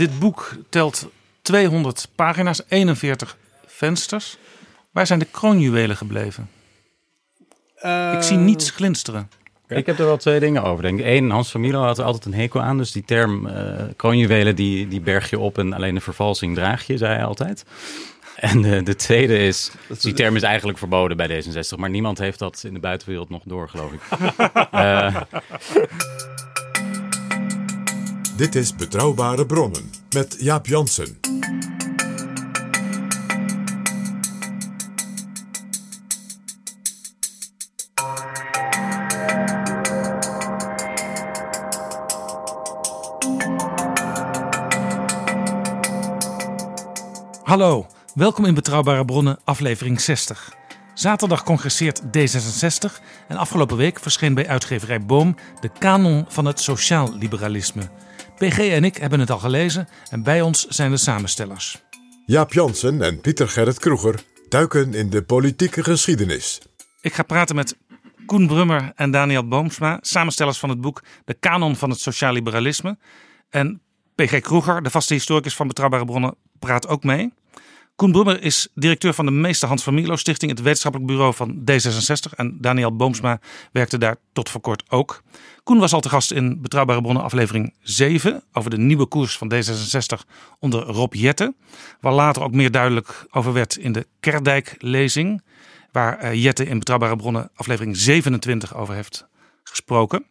Dit boek telt 200 pagina's, 41 vensters. Waar zijn de kroonjuwelen gebleven? Ik zie niets glinsteren. Ik heb er wel twee dingen over. Denk ik. Eén, Hans van Milo had er altijd een hekel aan. Dus die term eh kroonjuwelen, die, die berg je op en alleen de vervalsing draag je, zei hij altijd. En de, de tweede is, die term is eigenlijk verboden bij D66. Maar niemand heeft dat in de buitenwereld nog door, geloof ik. Eh, Dit is Betrouwbare Bronnen met Jaap Jansen. Hallo, welkom in Betrouwbare Bronnen, aflevering 60. Zaterdag congresseert D66 en afgelopen week verscheen bij uitgeverij Boom de kanon van het sociaal liberalisme. PG en ik hebben het al gelezen en bij ons zijn de samenstellers. Jaap Jansen en Pieter Gerrit Kroeger duiken in de politieke geschiedenis. Ik ga praten met Koen Brummer en Daniel Boomsma, samenstellers van het boek De Kanon van het Sociaal Liberalisme. En PG Kroeger, de vaste historicus van Betrouwbare Bronnen, praat ook mee. Koen Brummer is directeur van de Meester Hans van Stichting, het wetenschappelijk bureau van D66. En Daniel Boomsma werkte daar tot voor kort ook. Koen was al te gast in Betrouwbare Bronnen aflevering 7 over de nieuwe koers van D66 onder Rob Jette. Waar later ook meer duidelijk over werd in de Kerdijk-lezing. Waar eh, Jette in Betrouwbare Bronnen aflevering 27 over heeft gesproken.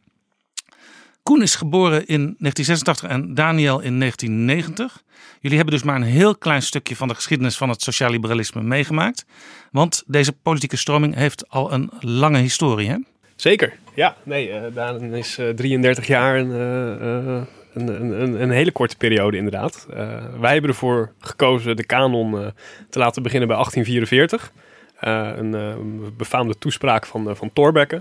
Koen is geboren in 1986 en Daniel in 1990. Jullie hebben dus maar een heel klein stukje van de geschiedenis van het sociaal liberalisme meegemaakt. Want deze politieke stroming heeft al een lange historie. Hè? Zeker, ja. Nee, eh Daan is eh, 33 jaar en eh, eh, een, een, een, hele korte periode inderdaad. Eh, wij hebben ervoor gekozen de kanon eh, te laten beginnen bij 1844. Eh, een eh, befaamde toespraak van, eh, van Thorbecke.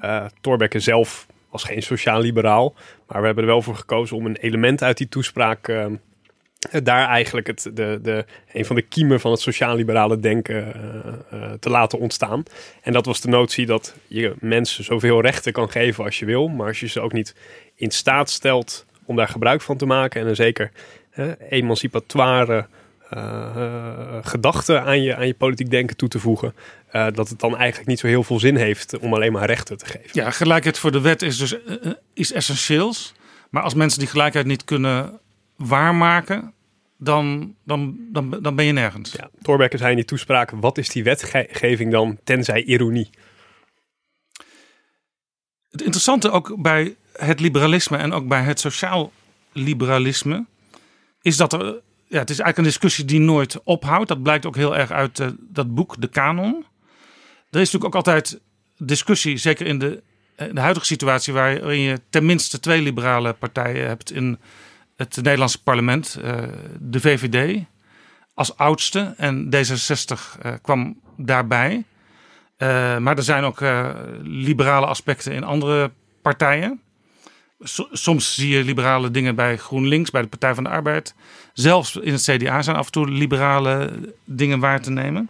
Eh Thorbecke zelf was geen sociaal-liberaal, maar we hebben er wel voor gekozen om een element uit die toespraak... eh, daar eigenlijk het, de, de, een van de kiemen van het sociaal-liberale denken eh, eh, te laten ontstaan. En dat was de notie dat je mensen zoveel rechten kan geven als je wil, maar als je ze ook niet in staat stelt om daar gebruik van te maken en een zeker emancipatoire gedachten aan je, aan je politiek denken toe te voegen, eh, dat het dan eigenlijk niet zo heel veel zin heeft om alleen maar rechten te geven. Ja, gelijkheid voor de wet is dus eh, eh, iets essentieels. Maar als mensen die gelijkheid niet kunnen waarmaken, dan, dan, dan, dan ben je nergens. Ja, Thorbecke zei in die toespraak, wat is die wetgeving dan tenzij ironie? Het interessante ook bij het liberalisme en ook bij het sociaal liberalisme is dat er, ja, het is eigenlijk een discussie die nooit ophoudt. Dat blijkt ook heel erg uit dat boek, De Kanon. Er is natuurlijk ook altijd discussie, zeker in de, de huidige situatie, waarin je tenminste twee liberale partijen hebt in het Nederlandse parlement. eh, de VVD als oudste en D66 eh, kwam daarbij. Eh, maar er zijn ook liberale aspecten in andere partijen. So- soms zie je liberale dingen bij GroenLinks, bij de Partij van de Arbeid. Zelfs in het CDA zijn af en toe liberale dingen waar te nemen.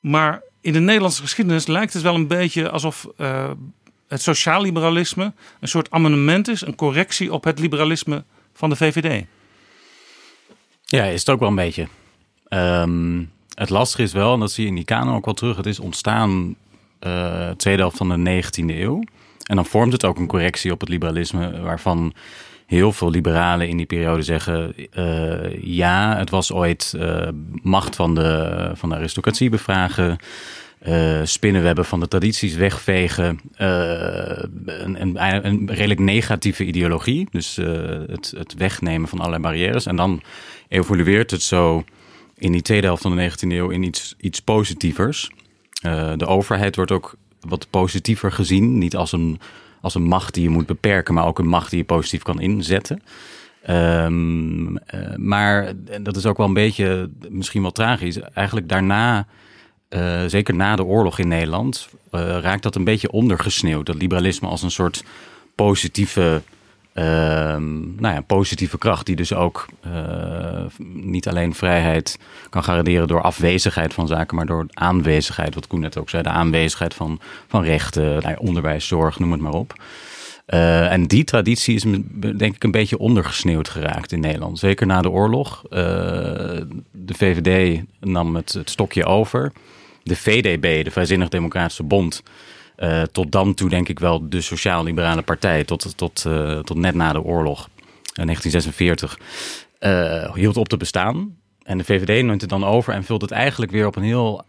Maar in de Nederlandse geschiedenis lijkt het wel een beetje alsof eh, het sociaal-liberalisme een soort amendement is, een correctie op het liberalisme van de VVD. Ja, is het ook wel een beetje. Ehm, het lastige is wel, en dat zie je in die kanon ook wel terug, het is ontstaan eh tweede helft van de 19e eeuw. En dan vormt het ook een correctie op het liberalisme, waarvan heel veel liberalen in die periode zeggen: uh, ja, het was ooit uh, macht van de, van de aristocratie bevragen. Uh, spinnenwebben van de tradities wegvegen. een, een, een, redelijk negatieve ideologie. Dus het, het wegnemen van allerlei barrières. En dan evolueert het zo in die tweede helft van de 19e eeuw in iets, iets positievers. de overheid wordt ook wat positiever gezien. Niet als een als een macht die je moet beperken, maar ook een macht die je positief kan inzetten. Um, maar dat is ook wel een beetje misschien wel tragisch. Eigenlijk daarna, uh, zeker na de oorlog in Nederland, uh, raakt dat een beetje ondergesneeuwd. Dat liberalisme als een soort positieve Ehm, nou ja, positieve kracht die dus ook uh, niet alleen vrijheid kan garanderen door afwezigheid van zaken, maar door aanwezigheid, wat Koen net ook zei, de aanwezigheid van, van rechten, nou onderwijs, zorg, noem het maar op. Uh, en die traditie is denk ik een beetje ondergesneeuwd geraakt in Nederland. Zeker na de oorlog. Uh, de VVD nam het, het stokje over. De VDB, de Vrijzinnig Democratische Bond, uh, tot dan toe denk ik wel de sociaal-liberale partij, tot, tot, uh, tot net na de oorlog, in 1946, uh, hield op te bestaan. En de VVD neemt het dan over en vult het eigenlijk weer op een heel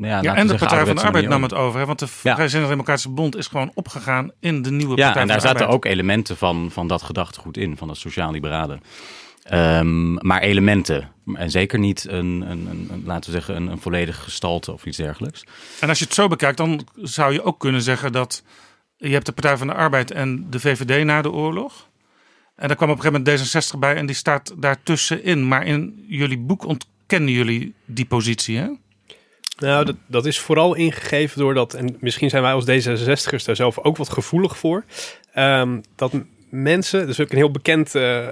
ja, ja en de Partij van de Arbeid nam het over. Hè? Want de ja. Vrijzinnig Democratische Bond is gewoon opgegaan in de nieuwe ja, Partij en daar zaten ook elementen van, van dat gedachtegoed in, van dat sociaal-liberale. Um, maar elementen. En zeker niet een, een, een, laten we zeggen, een, een volledige gestalte of iets dergelijks. En als je het zo bekijkt, dan zou je ook kunnen zeggen dat je hebt de Partij van de Arbeid en de VVD na de oorlog. En daar kwam op een gegeven moment D66 bij en die staat daartussenin. Maar in jullie boek ontkennen jullie die positie, hè? Nou, dat, dat is vooral ingegeven door dat, en misschien zijn wij als D66'ers daar zelf ook wat gevoelig voor, um, dat mensen. Is ook een heel bekend uh,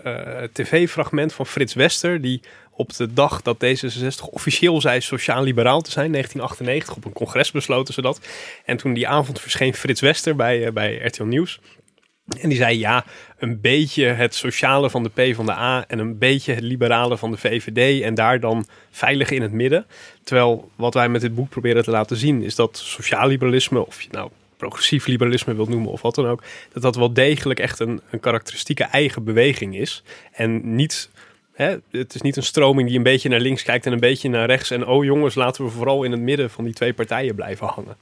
tv-fragment van Frits Wester. Die op de dag dat D66 officieel zei sociaal-liberaal te zijn, 1998, op een congres besloten ze dat. En toen die avond verscheen Frits Wester bij, uh, bij RTL Nieuws. En die zei ja, een beetje het sociale van de P van de A en een beetje het liberale van de VVD en daar dan veilig in het midden. Terwijl wat wij met dit boek proberen te laten zien is dat sociaal liberalisme, of je nou progressief liberalisme wilt noemen of wat dan ook, dat dat wel degelijk echt een, een karakteristieke eigen beweging is. En niet, hè, het is niet een stroming die een beetje naar links kijkt en een beetje naar rechts. En oh jongens, laten we vooral in het midden van die twee partijen blijven hangen.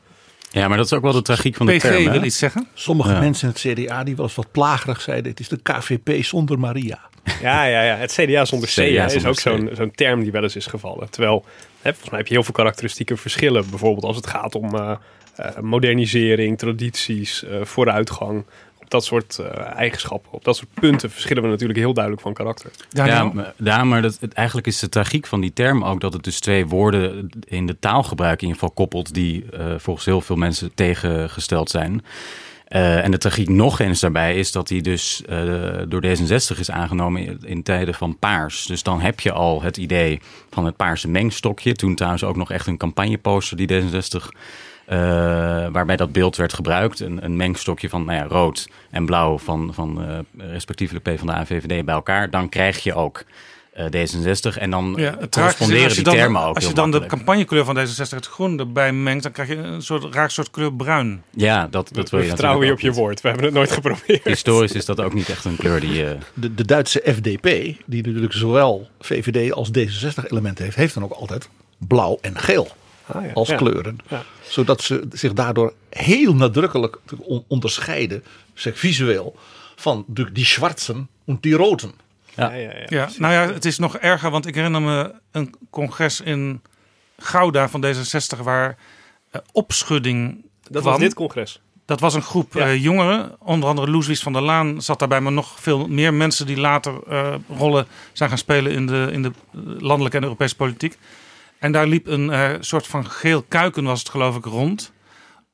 Ja, maar dat is ook wel de tragiek van de PG term. wil iets zeggen. Sommige mensen in het CDA die wel eens wat plagerig zeiden: het is de KVP zonder Maria. Ja, ja, ja. het CDA zonder C CDA is ook zo'n zo'n term die wel eens is gevallen. Terwijl, hè, volgens mij heb je heel veel karakteristieke verschillen. Bijvoorbeeld als het gaat om uh, modernisering, tradities, uh, vooruitgang. Op dat soort eigenschappen, op dat soort punten verschillen we natuurlijk heel duidelijk van karakter. Ja, ja, maar, ja, maar dat, het, eigenlijk is de tragiek van die term ook dat het dus twee woorden in de taalgebruik in ieder geval koppelt die volgens heel veel mensen tegengesteld zijn. Uh, en de tragiek nog eens daarbij is dat hij dus uh, door D66 is aangenomen in, in, tijden van paars. Dus dan heb je al het idee van het paarse mengstokje. Toen trouwens ook nog echt een campagneposter die D66 uh, waarbij dat beeld werd gebruikt. Een, een mengstokje van nou ja, rood en blauw van, van uh, respectievelijk P van de AVVD bij elkaar. Dan krijg je ook uh, D66 en dan ja, corresponderen die dan, termen ook Als je dan de campagnekleur van D66 het groen erbij mengt, dan krijg je een soort raar soort kleur bruin. Ja, dat, dat wil je vertrouwen je op je woord. We hebben het nooit geprobeerd. Historisch is dat ook niet echt een kleur die... Uh... De, de Duitse FDP, die natuurlijk zowel VVD als D66 elementen heeft, heeft dan ook altijd blauw en geel. Ah, ja. als ja. kleuren. Ja. Zodat ze zich daardoor heel nadrukkelijk onderscheiden, zeg visueel, van die zwarten en die roten. Ja. Ja, ja, nou ja, het is nog erger, want ik herinner me een congres in Gouda van D66 waar uh, opschudding. Dat kwam. was dit congres. Dat was een groep uh, jongeren, onder andere Loeswies van der Laan zat daarbij, maar nog veel meer mensen die later uh, rollen zijn gaan spelen in de, in de landelijke en Europese politiek. En daar liep een uh, soort van geel kuiken, was het geloof ik, rond.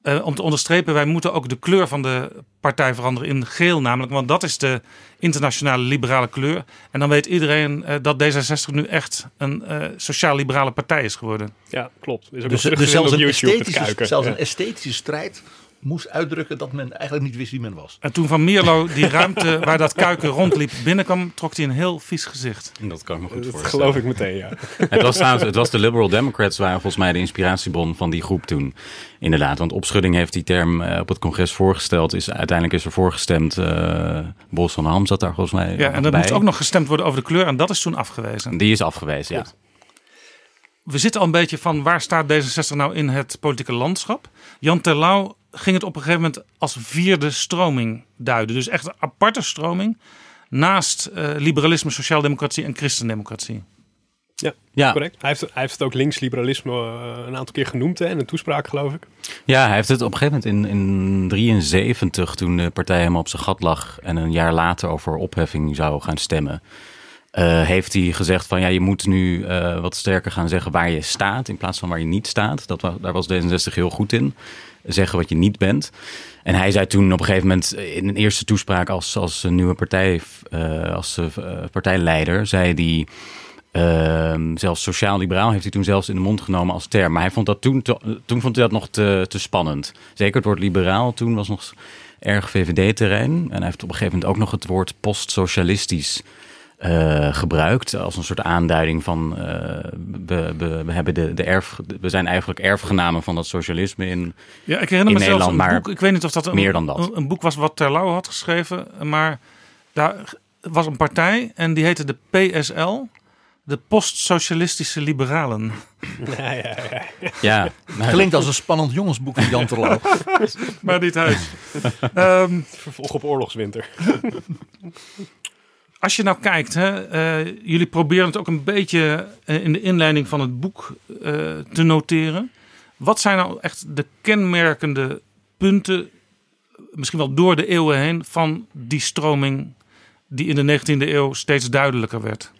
Uh, om te onderstrepen, wij moeten ook de kleur van de partij veranderen in geel namelijk. Want dat is de internationale liberale kleur. En dan weet iedereen uh, dat D66 nu echt een sociaal-liberale partij is geworden. Ja, klopt. Is ook dus, dus zelfs, een esthetische, zelfs een esthetische strijd moest uitdrukken dat men eigenlijk niet wist wie men was. En toen Van Mierlo die ruimte waar dat kuiken rondliep binnenkwam, trok hij een heel vies gezicht. Dat kan ik me goed Dat voorstellen. geloof ik meteen, ja. Het was, trouwens, het was de Liberal Democrats waren volgens mij de inspiratiebron van die groep toen. Inderdaad, want opschudding heeft die term eh, op het congres voorgesteld. Is, uiteindelijk is er voorgestemd. eh Bos van Ham zat daar volgens mij Ja, en er bij. moest ook nog gestemd worden over de kleur en dat is toen afgewezen. Die is afgewezen, ja. We zitten al een beetje van waar staat D66 nou in het politieke landschap. Jan Terlouw ging het op een gegeven moment als vierde stroming duiden. Dus echt een aparte stroming naast eh, liberalisme, sociaaldemocratie en christendemocratie. Ja, Ja. correct. Hij heeft, hij heeft het ook linksliberalisme eh, een aantal keer genoemd hè, in een toespraak, geloof ik. Ja, hij heeft het op een gegeven moment in, in 73, toen de partij helemaal op zijn gat lag en een jaar later over opheffing zou gaan stemmen, eh, heeft hij gezegd van ja, je moet nu eh, wat sterker gaan zeggen waar je staat in plaats van waar je niet staat. Dat, daar was D66 heel goed in. Zeggen wat je niet bent. En hij zei toen op een gegeven moment in een eerste toespraak als, als nieuwe partij, eh, als eh, partijleider, zei hij. Ehm, zelfs sociaal-liberaal heeft hij toen zelfs in de mond genomen als term. Maar hij vond dat toen, toen vond hij dat nog te, te spannend. Zeker het woord liberaal toen was nog erg VVD-terrein. En hij heeft op een gegeven moment ook nog het woord postsocialistisch eh, gebruikt. Als een soort aanduiding van eh, we, we, we, hebben de, de erf, we zijn eigenlijk erfgenamen van dat socialisme in, Ja, ik herinner in me zelfs Nederland. een Maar boek. Ik weet niet of dat een, meer dan dat. Een, een boek was wat Terlouw had geschreven. Maar daar was een partij en die heette de PSL. De Postsocialistische Liberalen. Ja, ja, ja. ja, Klinkt als een spannend jongensboek van Jan Terlouw. maar niet huis. Ehm, Vervolg op oorlogswinter. Als je nou kijkt, hè, eh, jullie proberen het ook een beetje eh, in de inleiding van het boek eh, te noteren. Wat zijn nou echt de kenmerkende punten, misschien wel door de eeuwen heen, van die stroming die in de 19e eeuw steeds duidelijker werd?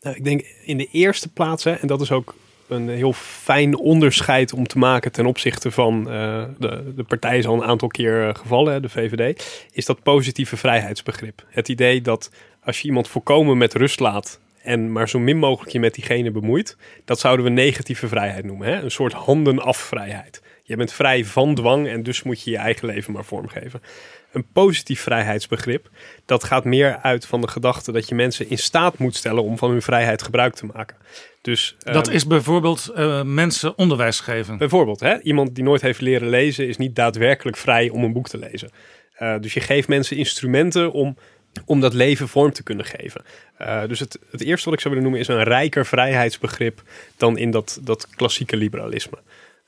Nou, ik denk in de eerste plaats, hè, en dat is ook een heel fijn onderscheid om te maken ten opzichte van de, de partij is al een aantal keer gevallen, de VVD, is dat positieve vrijheidsbegrip. Het idee dat als je iemand voorkomen met rust laat en maar zo min mogelijk je met diegene bemoeit, dat zouden we negatieve vrijheid noemen. Hè? Een soort handen-af vrijheid. Je bent vrij van dwang en dus moet je je eigen leven maar vormgeven. Een positief vrijheidsbegrip, dat gaat meer uit van de gedachte dat je mensen in staat moet stellen om van hun vrijheid gebruik te maken. Dus, Dat ehm, is bijvoorbeeld eh, mensen onderwijs geven. Bijvoorbeeld, hè? iemand die nooit heeft leren lezen is niet daadwerkelijk vrij om een boek te lezen. Eh, dus je geeft mensen instrumenten om, om dat leven vorm te kunnen geven. Eh, dus het, het eerste wat ik zou willen noemen is een rijker vrijheidsbegrip dan in dat, dat klassieke liberalisme.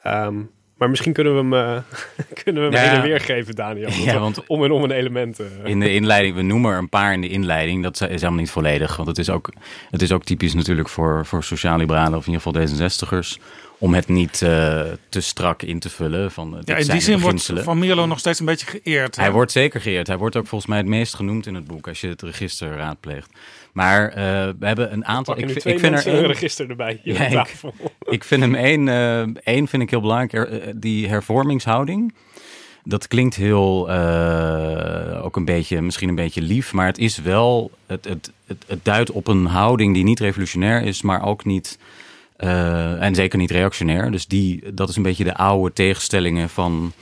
Ehm, maar misschien kunnen we hem, eh, kunnen we hem Ja, heen en weer geven, Daniel. Ja, want- om en om een element. eh, In de inleiding, we noemen er een paar in de inleiding. Dat is helemaal niet volledig. Want het is ook, het is ook typisch natuurlijk voor, voor sociaal-liberalen of in ieder geval D66'ers. Om het niet eh, te strak in te vullen. Van, dit Ja, in zijn die zin wordt. Van Mierlo nog steeds een beetje geëerd. hè? Hij wordt zeker geëerd. Hij wordt ook volgens mij het meest genoemd in het boek. Als je het register raadpleegt. Maar eh, we hebben een aantal... Ik, twee ik vind er een één- register erbij hier Ja, op ik- tafel. ik vind hem één, eh, één vind ik heel belangrijk. Er- eh, die hervormingshouding. Dat klinkt heel eh, ook een beetje, misschien een beetje lief, maar het is wel, het, het, het, het duidt op een houding die niet revolutionair is, maar ook niet, eh, en zeker niet reactionair. Dus die, dat is een beetje de oude tegenstellingen van,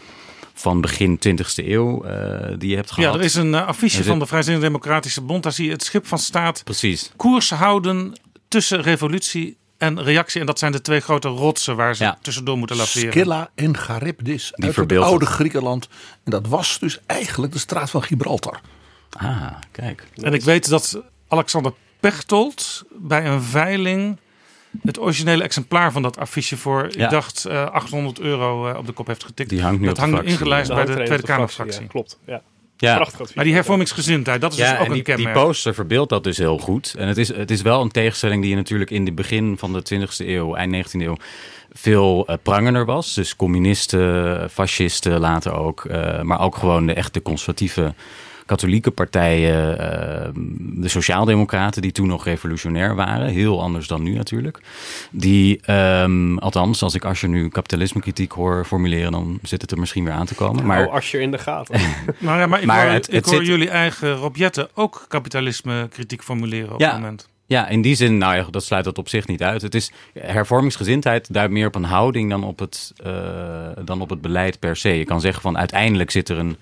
van begin 20e eeuw eh, die je hebt gehad. Ja, er is een eh, affiche zit- van de Vrijzinnige Democratische Bond. Daar zie je het schip van staat Precies. koers houden tussen revolutie en reactie. En dat zijn de twee grote rotsen waar ze Ja. tussendoor moeten laveren. Scylla en Charybdis uit het oude. Griekenland. En dat was dus eigenlijk de straat van Gibraltar. Ah, kijk. En ik weet dat Alexander Pechtold bij een veiling het originele exemplaar van dat affiche voor, Ja. ik dacht, eh, 800 euro eh, op de kop heeft getikt. Die hangt nu dat hangt nu ingelijst bij de Tweede een Kamerfractie. fractie, Ja, klopt. Ja. Ja. Prachtig advies. Maar die hervormingsgezindheid, dat is dus ook en een die, die kenmerk. poster verbeeldt dat dus heel goed. En het is, het is wel een tegenstelling die je natuurlijk in het begin van de 20e eeuw, eind 19e eeuw, veel eh, prangender was. Dus communisten, fascisten later ook. eh, maar ook gewoon de echte conservatieve katholieke partijen, eh, de sociaaldemocraten die toen nog revolutionair waren. Heel anders dan nu natuurlijk. Die, ehm, althans, als ik Asscher nu kapitalismekritiek hoor formuleren, dan zit het er misschien weer aan te komen. Maar Maar als je in de gaten. Nou ja, maar ik Maar hoor, het- ik het hoor zit- jullie eigen Rob Jetten ook kapitalisme kritiek formuleren op Ja. het moment. Ja, in die zin, nou ja, dat sluit dat op zich niet uit. Het is hervormingsgezindheid duidt meer op een houding dan op het, uh, dan op het beleid per se. Je kan zeggen van uiteindelijk zit er een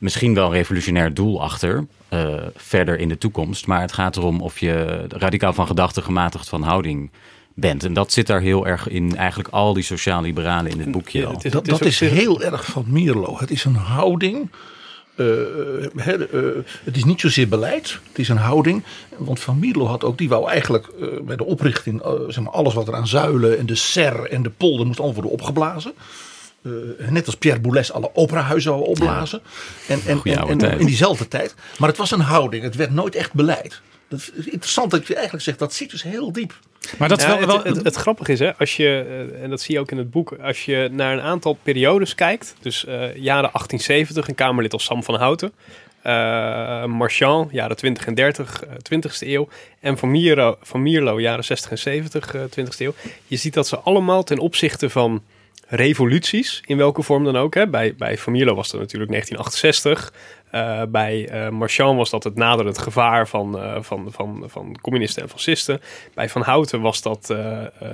misschien wel revolutionair doel achter, uh, verder in de toekomst. Maar het gaat erom of je radicaal van gedachten gematigd van houding bent. En dat zit daar heel erg in, eigenlijk al die sociaal-liberalen in het boekje. Ja, dat, dat is heel erg van Mierlo. Het is een houding uh, het is niet zozeer beleid, het is een houding. Want Van Mierlo had ook, die wou eigenlijk uh, bij de oprichting, zeg maar alles wat er aan zuilen en de ser en de polder moest allemaal worden opgeblazen. Net als Pierre Boulez alle operahuizen wou opblazen. Ja. En, en, en, en in diezelfde tijd. Maar het was een houding, het werd nooit echt beleid. Dat is interessant dat je eigenlijk zegt, dat zit dus heel diep. Maar dat is wel, wel... Het, het, grappige is, hè, als je, eh, en dat zie je ook in het boek, als je naar een aantal periodes kijkt, dus uh, jaren 1870, een Kamerlid als Sam van Houten, uh, Marchand, jaren 20 en 30, uh, 20e eeuw, en Van Mierlo, van Mierlo jaren 60 en 70, 20e eeuw. Je ziet dat ze allemaal ten opzichte van revoluties, in welke vorm dan ook. Hè. Bij, bij was dat natuurlijk 1968. Uh, bij uh, Marchand was dat het naderend gevaar van, uh, van, van, van communisten en fascisten. Bij Van Houten was dat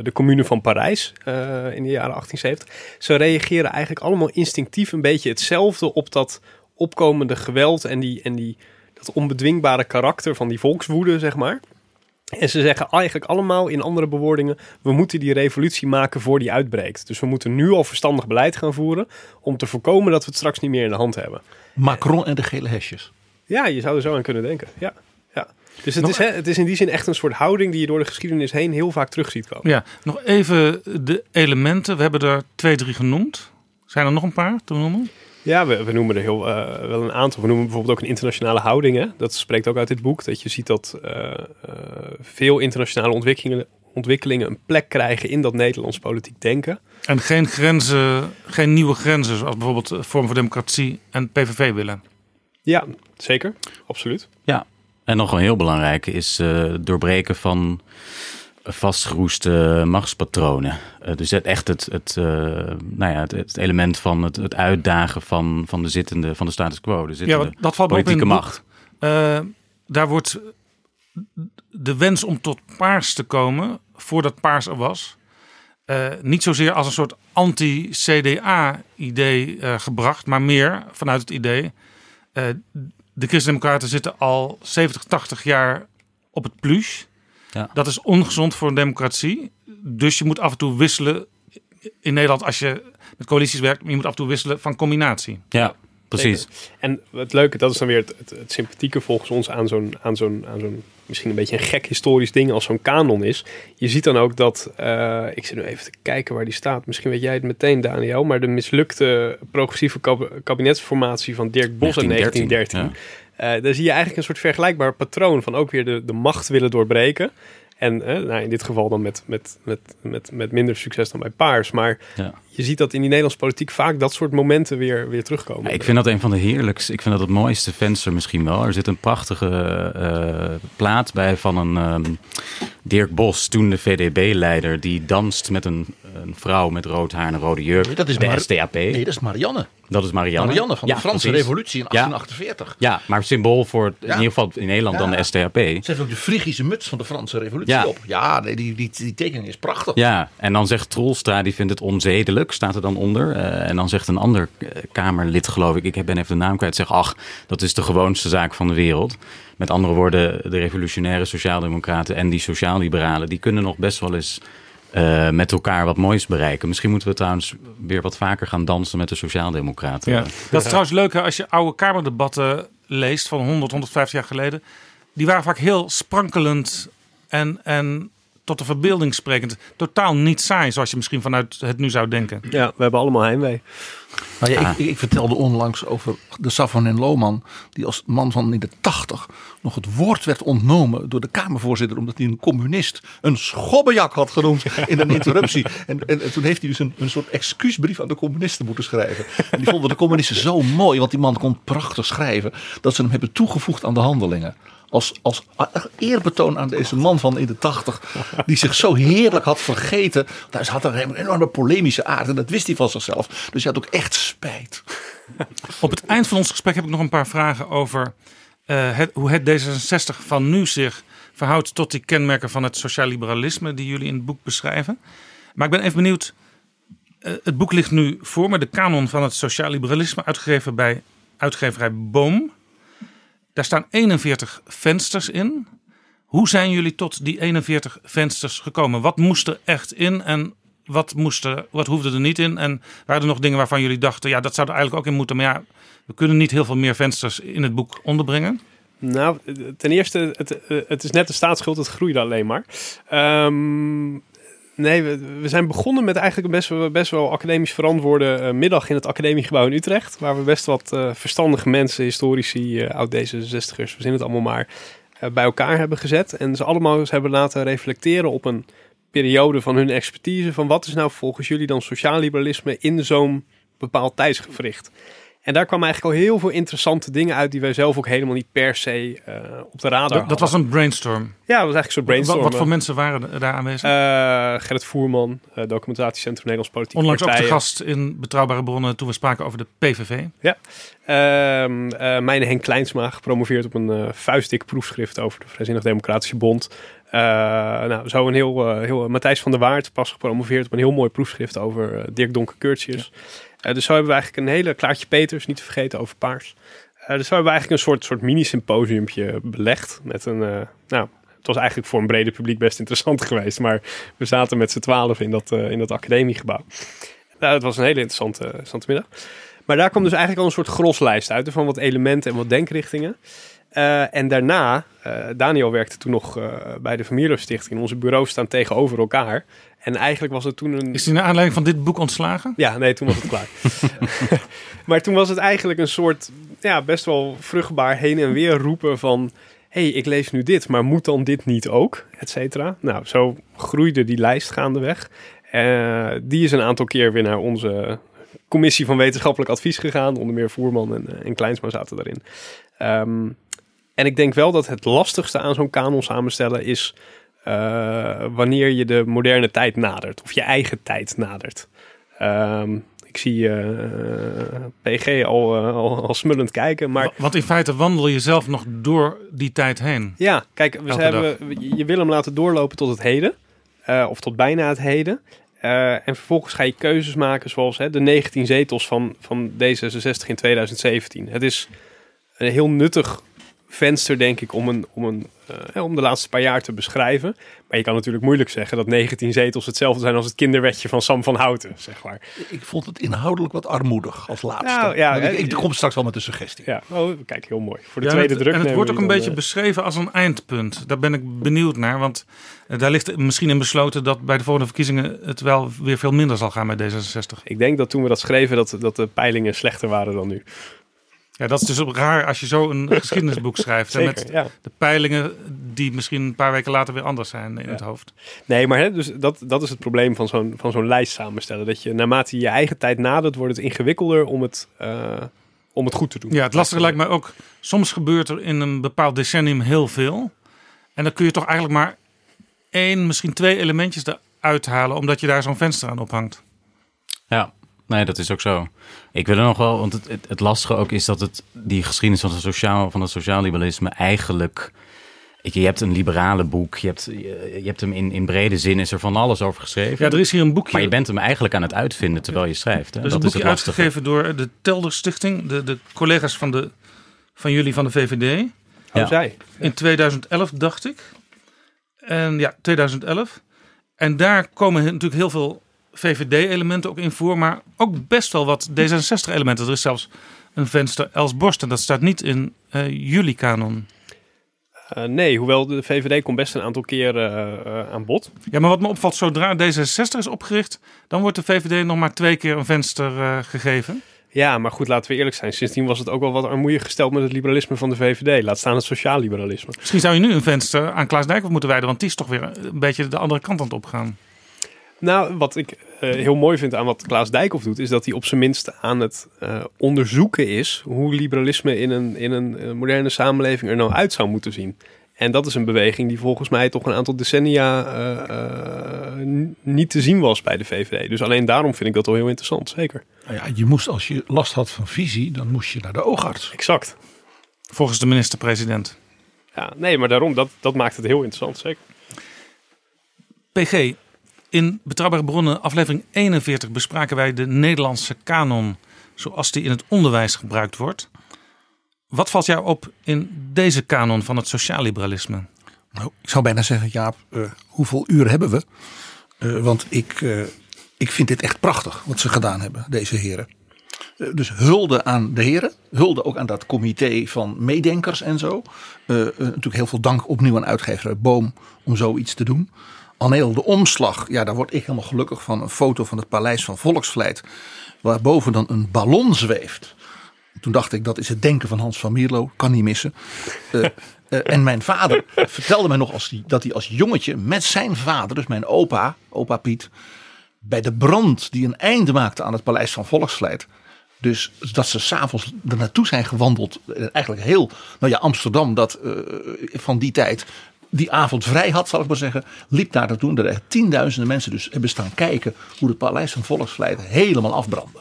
de commune van Parijs in de jaren 1870. Ze reageren eigenlijk allemaal instinctief een beetje hetzelfde op dat opkomende geweld en, die, en die, dat onbedwingbare karakter van die volkswoede, zeg maar. En ze zeggen eigenlijk allemaal in andere bewoordingen: we moeten die revolutie maken voor die uitbreekt. Dus we moeten nu al verstandig beleid gaan voeren om te voorkomen dat we het straks niet meer in de hand hebben. Macron en de gele hesjes. Ja, je zou er zo aan kunnen denken. Ja, ja. Dus het is, hè, het is in die zin echt een soort houding die je door de geschiedenis heen heel vaak terug ziet komen. Ja, nog even de elementen. We hebben er twee, drie genoemd. Zijn er nog een paar te noemen? Ja, we, we noemen er heel, uh, wel een aantal. We noemen bijvoorbeeld ook een internationale houding. Hè? Dat spreekt ook uit dit boek. Dat je ziet dat uh, uh, veel internationale ontwikkelingen, ontwikkelingen een plek krijgen in dat Nederlands politiek denken. En geen grenzen, geen nieuwe grenzen, zoals bijvoorbeeld Vorm voor Democratie en PVV willen. Ja, zeker. Absoluut. Ja, en nog een heel belangrijk is doorbreken van vastgeroeste machtspatronen. Uh, dus het, echt het, het, uh, nou ja, het, het, element van het, het uitdagen van, van de zittende, van de status quo. De zittende ja, dat valt politieke in macht. Uh, daar wordt de wens om tot paars te komen, voordat paars er was, niet zozeer als een soort anti-CDA-idee gebracht, maar meer vanuit het idee. de Christen-Democraten zitten al 70, 80 jaar op het plus. Ja. Dat is ongezond voor een democratie. Dus je moet af en toe wisselen. In Nederland, als je met coalities werkt, je moet af en toe wisselen van combinatie. Ja, precies. En het leuke, dat is dan weer het, het, sympathieke volgens ons aan zo'n, aan zo'n, aan zo'n misschien een beetje een gek historisch ding als zo'n kanon is. Je ziet dan ook dat, uh, ik zit nu even te kijken waar die staat. Misschien weet jij het meteen, Daniel. Maar de mislukte progressieve kabinetsformatie van Dirk Bos in 1913. Uh, daar zie je eigenlijk een soort vergelijkbaar patroon van ook weer de, de macht willen doorbreken. En uh, nou, in dit geval dan met, met, met, met, met minder succes dan bij Paars. Maar ja. Je ziet dat in die Nederlandse politiek vaak dat soort momenten weer, weer terugkomen. Ja, ik vind dat een van de heerlijkste. Ik vind dat het mooiste venster misschien wel. Er zit een prachtige uh, plaat bij van een um, Dirk Bos, toen de VDB-leider, die danst met een, een, vrouw met rood haar en een rode jurk. dat is de STAP. Nee, dat is Marianne. Dat is Marianne. Marianne van de Franse precies. Revolutie in 1848. Ja, maar symbool voor in ieder geval in Nederland dan de STAP. Ze heeft ook de Frigische muts van de Franse Revolutie op. Ja, nee, die, die, die tekening is prachtig. Ja, en dan zegt Troelstra, die vindt het onzedelijk, staat er dan onder. Uh, en dan zegt een ander Kamerlid, geloof ik, ik ben even de naam kwijt, zegt ach, dat is de gewoonste zaak van de wereld. Met andere woorden, de revolutionaire sociaaldemocraten en die sociaalliberalen, die kunnen nog best wel eens uh, met elkaar wat moois bereiken. Misschien moeten we trouwens weer wat vaker gaan dansen met de Sociaaldemocraten. Ja. Dat is trouwens leuk als je oude Kamerdebatten leest van 100, 150 jaar geleden. Die waren vaak heel sprankelend en, en tot de verbeelding sprekend. Totaal niet saai, zoals je misschien vanuit het nu zou denken. Ja, we hebben allemaal heimwee. Nou ja, ik, ik, vertelde onlangs over de Safon en Lohman, die als man van in de tachtig nog het woord werd ontnomen door de Kamervoorzitter, omdat hij een communist een schobbejak had genoemd in een interruptie. En, en, toen heeft hij dus een, een soort excuusbrief aan de communisten moeten schrijven. En die vonden de communisten zo mooi, want die man kon prachtig schrijven, dat ze hem hebben toegevoegd aan de handelingen als, als eerbetoon aan deze man van in de tachtig. Die zich zo heerlijk had vergeten. Daar had een enorme polemische aard. En dat wist hij van zichzelf. Dus hij had ook echt spijt. Op het eind van ons gesprek heb ik nog een paar vragen over het, hoe het D66 van nu zich verhoudt tot die kenmerken van het sociaal liberalisme die jullie in het boek beschrijven. Maar ik ben even benieuwd. eh, het boek ligt nu voor me, de kanon van het sociaal liberalisme, uitgegeven bij uitgeverij Boom. Daar staan 41 vensters in. Hoe zijn jullie tot die 41 vensters gekomen? Wat moest er echt in en wat, moest er, wat hoefde er niet in? En waren er nog dingen waarvan jullie dachten, ja, dat zou er eigenlijk ook in moeten. Maar ja, we kunnen niet heel veel meer vensters in het boek onderbrengen. Nou, ten eerste, het, het is net de staatsschuld, het groeide alleen maar. Ehm, nee, we, zijn begonnen met eigenlijk een best, wel- best wel academisch verantwoorde eh, middag in het academiegebouw in Utrecht. Waar we best wat eh, verstandige mensen, historici, eh, oud-D66'ers, we zien het allemaal maar, eh, bij elkaar hebben gezet. En ze allemaal eens hebben laten reflecteren op een periode van hun expertise. Van wat is nou volgens jullie dan sociaal liberalisme in zo'n bepaald tijdsgevricht? En daar kwamen eigenlijk al heel veel interessante dingen uit die wij zelf ook helemaal niet per se eh, op de radar Dat, dat was een brainstorm. Ja, dat was eigenlijk zo'n brainstorm. wat voor mensen waren daar aanwezig? Eh, Gerrit Voerman, eh, documentatiecentrum Nederlands Politieke Onlangs ook de Partijen. gast in Betrouwbare Bronnen toen we spraken over de PVV. Ja. Ehm eh, mijn Henk Kleinsma, gepromoveerd op een vuistdik proefschrift over de Vrijzinnig Democratische Bond. Nou, zo een heel, heel Matthijs van der Waard, pas gepromoveerd op een heel mooi proefschrift over Dirk Donker Curtius. Eh, dus zo hebben we eigenlijk een hele Klaartje Peters, niet te vergeten, over paars. Eh, dus zo hebben we eigenlijk een soort, soort mini-symposiumpje belegd met een, eh, nou, het was eigenlijk voor een breder publiek best interessant geweest, maar we zaten met z'n twaalf in dat, in dat academiegebouw. Nou, het was een hele interessante, interessante middag. Maar daar kwam dus eigenlijk al een soort groslijst uit van wat elementen en wat denkrichtingen. Eh, en daarna, eh, Daniel werkte toen nog eh, bij de Vermeerder Stichting. Onze bureaus staan tegenover elkaar. En eigenlijk was het toen een... Is hij naar aanleiding van dit boek ontslagen? Ja, nee, toen was het klaar. maar toen was het eigenlijk een soort, ja, best wel vruchtbaar heen en weer roepen van... hé, hey, ik lees nu dit, maar moet dan dit niet ook? Et cetera. Nou, zo groeide die lijst gaandeweg. Die is een aantal keer weer naar onze commissie van wetenschappelijk advies gegaan. Onder meer Voerman en, en Kleinsma zaten daarin. Ehm, en ik denk wel dat het lastigste aan zo'n kanon samenstellen is... eh, wanneer je de moderne tijd nadert. Of je eigen tijd nadert. Ehm, ik zie eh, PG al, eh, al, al smullend kijken. Maar Want in feite wandel je zelf nog door die tijd heen. ja, kijk, we hebben, je wil hem laten doorlopen tot het heden. of tot bijna het heden. En vervolgens ga je keuzes maken zoals hè, de 19 zetels van, van D66 in 2017. Het is een heel nuttig venster, denk ik, om, een, om, een, eh, om de laatste paar jaar te beschrijven. Maar je kan natuurlijk moeilijk zeggen dat 19 zetels hetzelfde zijn als het kinderwetje van Sam van Houten, zeg maar. Ik vond het inhoudelijk wat armoedig als laatste. Nou, ja, ik, hè, ik kom straks wel met een suggestie. Ja, oh, kijk, heel mooi. Voor de Ja, tweede en het, druk. En het wordt ook een beetje eh, beschreven als een eindpunt. Daar ben ik benieuwd naar. Want eh, daar ligt misschien in besloten dat bij de volgende verkiezingen het wel weer veel minder zal gaan met D66. Ik denk dat toen we dat schreven, dat, dat de peilingen slechter waren dan nu. Ja, dat is dus ook raar als je zo een geschiedenisboek schrijft. Zeker, met ja. de peilingen die misschien een paar weken later weer anders zijn in het hoofd. Nee, maar hè, dus dat, dat is het probleem van zo'n, van zo'n lijst samenstellen. Dat je naarmate je je eigen tijd nadert, wordt het ingewikkelder om het, eh, om het goed te doen. Ja, het lastige lijkt mij ook. Soms gebeurt er in een bepaald decennium heel veel. En dan kun je toch eigenlijk maar één, misschien twee elementjes eruit halen, omdat je daar zo'n venster aan ophangt. Ja, nee, dat is ook zo. Ik wil er nog wel, want het, het, het lastige ook is dat het die geschiedenis van het sociaal, van het sociaal liberalisme eigenlijk. Ik, je hebt een liberale boek, je hebt, je, je hebt hem in, in brede zin, is er van alles over geschreven. Ja, er is hier een boekje. Maar je bent hem eigenlijk aan het uitvinden terwijl je schrijft. Hè? Is dat een is boekje het lastige. uitgegeven door de Telder Stichting, de, de collega's van, de, van jullie van de VVD. Oh, Ja. zij. In 2011, dacht ik. En ja, 2011. En daar komen natuurlijk heel veel VVD-elementen ook in voor, maar ook best wel wat D66-elementen. Er is zelfs een venster Els Borst en dat staat niet in eh, jullie kanon. Eh, nee, hoewel de VVD komt best een aantal keer eh, aan bod. Ja, maar wat me opvalt, zodra D66 is opgericht, dan wordt de VVD nog maar twee keer een venster gegeven. Ja, maar goed, laten we eerlijk zijn. Sindsdien was het ook wel wat armoeig gesteld met het liberalisme van de VVD. Laat staan het sociaal liberalisme. Misschien zou je nu een venster aan Klaas Dijkhoff moeten wijden, want die is toch weer een beetje de andere kant aan het opgaan. Nou, wat ik eh, heel mooi vind aan wat Klaas Dijkhoff doet, is dat hij op zijn minst aan het eh, onderzoeken is hoe liberalisme in een, in een eh, moderne samenleving er nou uit zou moeten zien. En dat is een beweging die volgens mij toch een aantal decennia eh, eh, niet te zien was bij de VVD. Dus alleen daarom vind ik dat wel heel interessant, zeker. Nou ja, je moest, als je last had van visie, dan moest je naar de oogarts. Exact. Volgens de minister-president. Ja, nee, maar daarom, dat, dat maakt het heel interessant, zeker. PG, in Betrouwbare Bronnen, aflevering 41, bespraken wij de Nederlandse kanon zoals die in het onderwijs gebruikt wordt. Wat valt jou op in deze kanon van het sociaal-liberalisme? Nou, ik zou bijna zeggen, Jaap, uh, hoeveel uur hebben we? Uh, want ik, uh, ik vind dit echt prachtig wat ze gedaan hebben, deze heren. dus hulde aan de heren, hulde ook aan dat comité van meedenkers en zo. natuurlijk heel veel dank opnieuw aan uitgever Boom om zoiets te doen. Aneel, de omslag, ja, daar word ik helemaal gelukkig van. Een foto van het paleis van Volksvlijt, waarboven dan een ballon zweeft. Toen dacht ik, dat is het denken van Hans van Mierlo, kan niet missen. Uh, uh, en mijn vader vertelde mij nog als die, dat hij als jongetje met zijn vader, dus mijn opa, opa Piet, bij de brand die een einde maakte aan het paleis van Volksvlijt. Dus dat ze s'avonds er naartoe zijn gewandeld. Eigenlijk heel, nou ja, Amsterdam, dat uh, van die tijd die avond vrij had, zal ik maar zeggen, liep daar naartoe. Er tienduizenden mensen dus hebben staan kijken hoe het paleis van Volksvlijt helemaal afbrandde.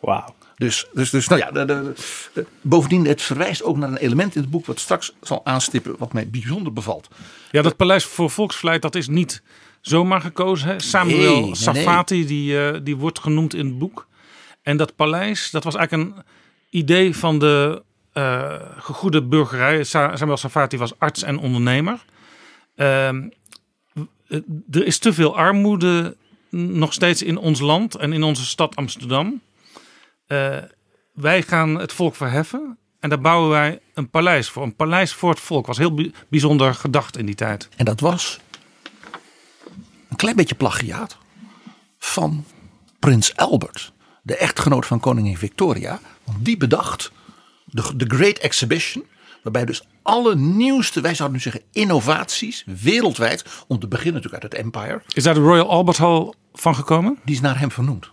Wauw. Dus, dus, dus nou ja, de, de, de, bovendien, het verwijst ook naar een element in het boek wat straks zal aanstippen, wat mij bijzonder bevalt. Ja, dat paleis voor Volksvlijt, dat is niet zomaar gekozen. Hè? Samuel nee, Safati, nee. Die, uh, die wordt genoemd in het boek. En dat paleis, dat was eigenlijk een idee van de uh, gegoede burgerij. Samuel Safati was arts en ondernemer. Uh, er is te veel armoede nog steeds in ons land en in onze stad Amsterdam. Uh, wij gaan het volk verheffen en daar bouwen wij een paleis voor. Een paleis voor het volk was heel bijzonder gedacht in die tijd. En dat was een klein beetje plagiaat van prins Albert, de echtgenoot van koningin Victoria. Want die bedacht de, de Great Exhibition Waarbij dus alle nieuwste, wij zouden nu zeggen, innovaties wereldwijd. Om te beginnen natuurlijk uit het Empire. Is daar de Royal Albert Hall van gekomen? Die is naar hem vernoemd.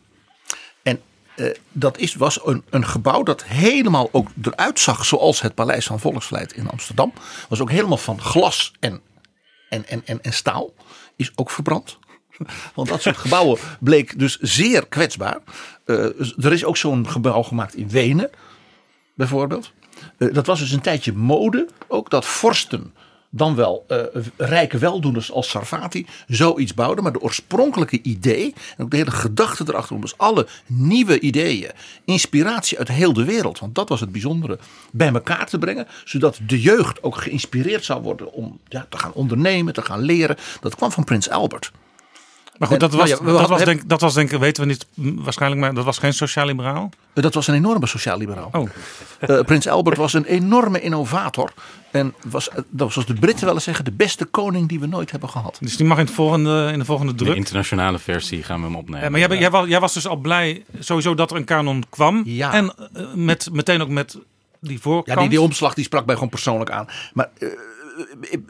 En uh, dat is, was een, een gebouw dat helemaal ook eruit zag zoals het Paleis van Volksvlijt in Amsterdam. Was ook helemaal van glas en, en, en, en, en staal. Is ook verbrand. Want dat soort gebouwen bleek dus zeer kwetsbaar. Uh, er is ook zo'n gebouw gemaakt in Wenen, bijvoorbeeld. Uh, dat was dus een tijdje mode, ook dat vorsten dan wel uh, rijke weldoeners als Sarfati zoiets bouwden. Maar de oorspronkelijke idee en ook de hele gedachte erachter om dus alle nieuwe ideeën, inspiratie uit heel de wereld, want dat was het bijzondere, bij elkaar te brengen. Zodat de jeugd ook geïnspireerd zou worden om ja, te gaan ondernemen, te gaan leren. Dat kwam van Prins Albert. Maar goed, dat was, nou ja, dat, was denk, dat was denk ik, weten we niet waarschijnlijk, maar dat was geen sociaal-liberaal? Dat was een enorme sociaal-liberaal. Oh. Uh, Prins Albert was een enorme innovator. En was, dat zoals de Britten wel eens zeggen, de beste koning die we nooit hebben gehad. Dus die mag in, het volgende, in de volgende druk? De internationale versie gaan we hem opnemen. Ja, maar jij, jij, was, jij was dus al blij sowieso dat er een kanon kwam. Ja. En uh, met, meteen ook met die voorkant. Ja, die, die omslag die sprak mij gewoon persoonlijk aan. Maar uh,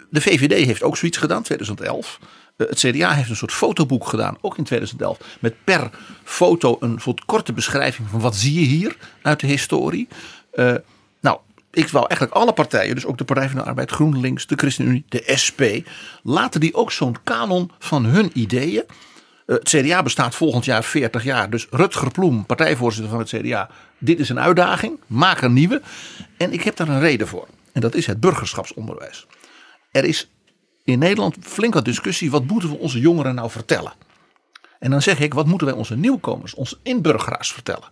de VVD heeft ook zoiets gedaan, 2011. Het CDA heeft een soort fotoboek gedaan, ook in 2011. Met per foto een soort korte beschrijving van wat zie je hier uit de historie. Uh, nou, ik wou eigenlijk alle partijen, dus ook de Partij van de Arbeid, GroenLinks, de ChristenUnie, de SP, laten die ook zo'n kanon van hun ideeën. Uh, het CDA bestaat volgend jaar 40 jaar. Dus Rutger Ploem, partijvoorzitter van het CDA. Dit is een uitdaging. Maak een nieuwe. En ik heb daar een reden voor. En dat is het burgerschapsonderwijs. Er is in Nederland flink wat discussie. Wat moeten we onze jongeren nou vertellen? En dan zeg ik, wat moeten wij onze nieuwkomers, onze inburgeraars vertellen?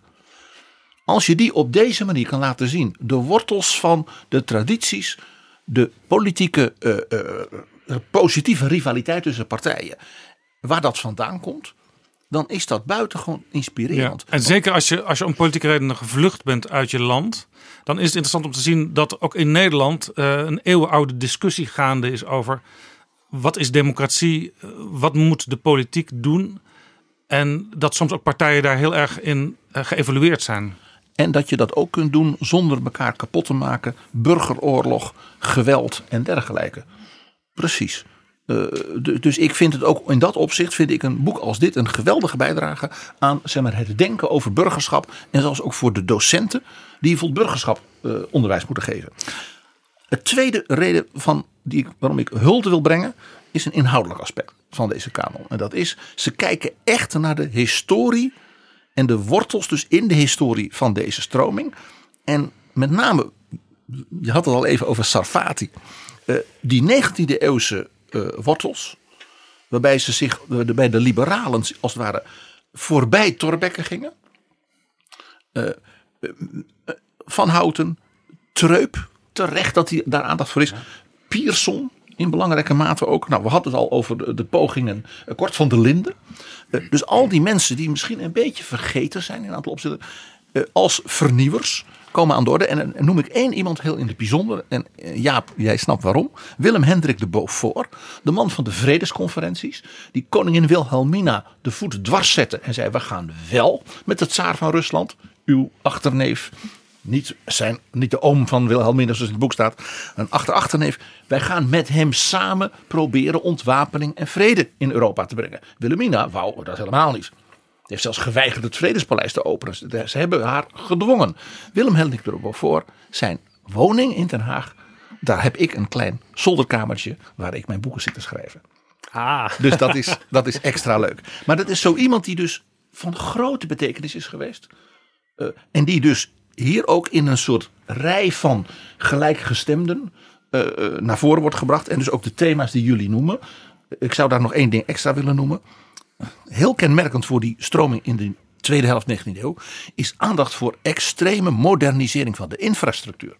Als je die op deze manier kan laten zien, de wortels van de tradities, de politieke uh, uh, positieve rivaliteit tussen partijen, waar dat vandaan komt, dan is dat buitengewoon inspirerend. Ja, en zeker als je, als je om politieke redenen gevlucht bent uit je land, dan is het interessant om te zien dat ook in Nederland uh, een eeuwenoude discussie gaande is over wat is democratie, wat moet de politiek doen. En dat soms ook partijen daar heel erg in uh, geëvalueerd zijn. En dat je dat ook kunt doen zonder elkaar kapot te maken. Burgeroorlog, geweld en dergelijke. Precies. Uh, dus ik vind het ook in dat opzicht vind ik een boek als dit een geweldige bijdrage aan zeg maar, het denken over burgerschap. En zelfs ook voor de docenten die vol burgerschap uh, onderwijs moeten geven. Het tweede reden van die waarom ik hulde wil brengen is een inhoudelijk aspect van deze kanon. En dat is, ze kijken echt naar de historie en de wortels dus in de historie van deze stroming. En met name, je had het al even over Sarfati. Uh, die 19e eeuwse wortels, waarbij ze zich bij de liberalen als het ware voorbij Torbekke gingen. Uh, van Houten, Treup, terecht dat hij daar aandacht voor is. Pierson, in belangrijke mate ook. Nou, we hadden het al over de, de pogingen kort van de Linde. Dus al die mensen die misschien een beetje vergeten zijn in een aantal opzichten. Uh, als vernieuwers komen aan de orde. En, en, noem ik één iemand heel in het bijzonder. En uh, Jaap, jij snapt waarom. Willem Hendrik de Beaufort. De man van de vredesconferenties. Die koningin Wilhelmina de voet dwars zette. En zei we gaan wel met de tsaar van Rusland. Uw achterneef niet, zijn, niet de oom van Wilhelmina zoals in het boek staat. Een achterachterneef. Wij gaan met hem samen proberen ontwapening en vrede in Europa te brengen. Wilhelmina wou dat helemaal niet. Heeft zelfs geweigerd het Vredespaleis te openen. Ze hebben haar gedwongen. Willem Hendrik de voor zijn woning in Den Haag. Daar heb ik een klein zolderkamertje waar ik mijn boeken zit te schrijven. Ah. Dus dat is, dat is extra leuk. Maar dat is zo iemand die dus van grote betekenis is geweest. Uh, en die dus hier ook in een soort rij van gelijkgestemden uh, naar voren wordt gebracht. En dus ook de thema's die jullie noemen. Ik zou daar nog één ding extra willen noemen. Heel kenmerkend voor die stroming in de tweede helft 19e eeuw is aandacht voor extreme modernisering van de infrastructuur.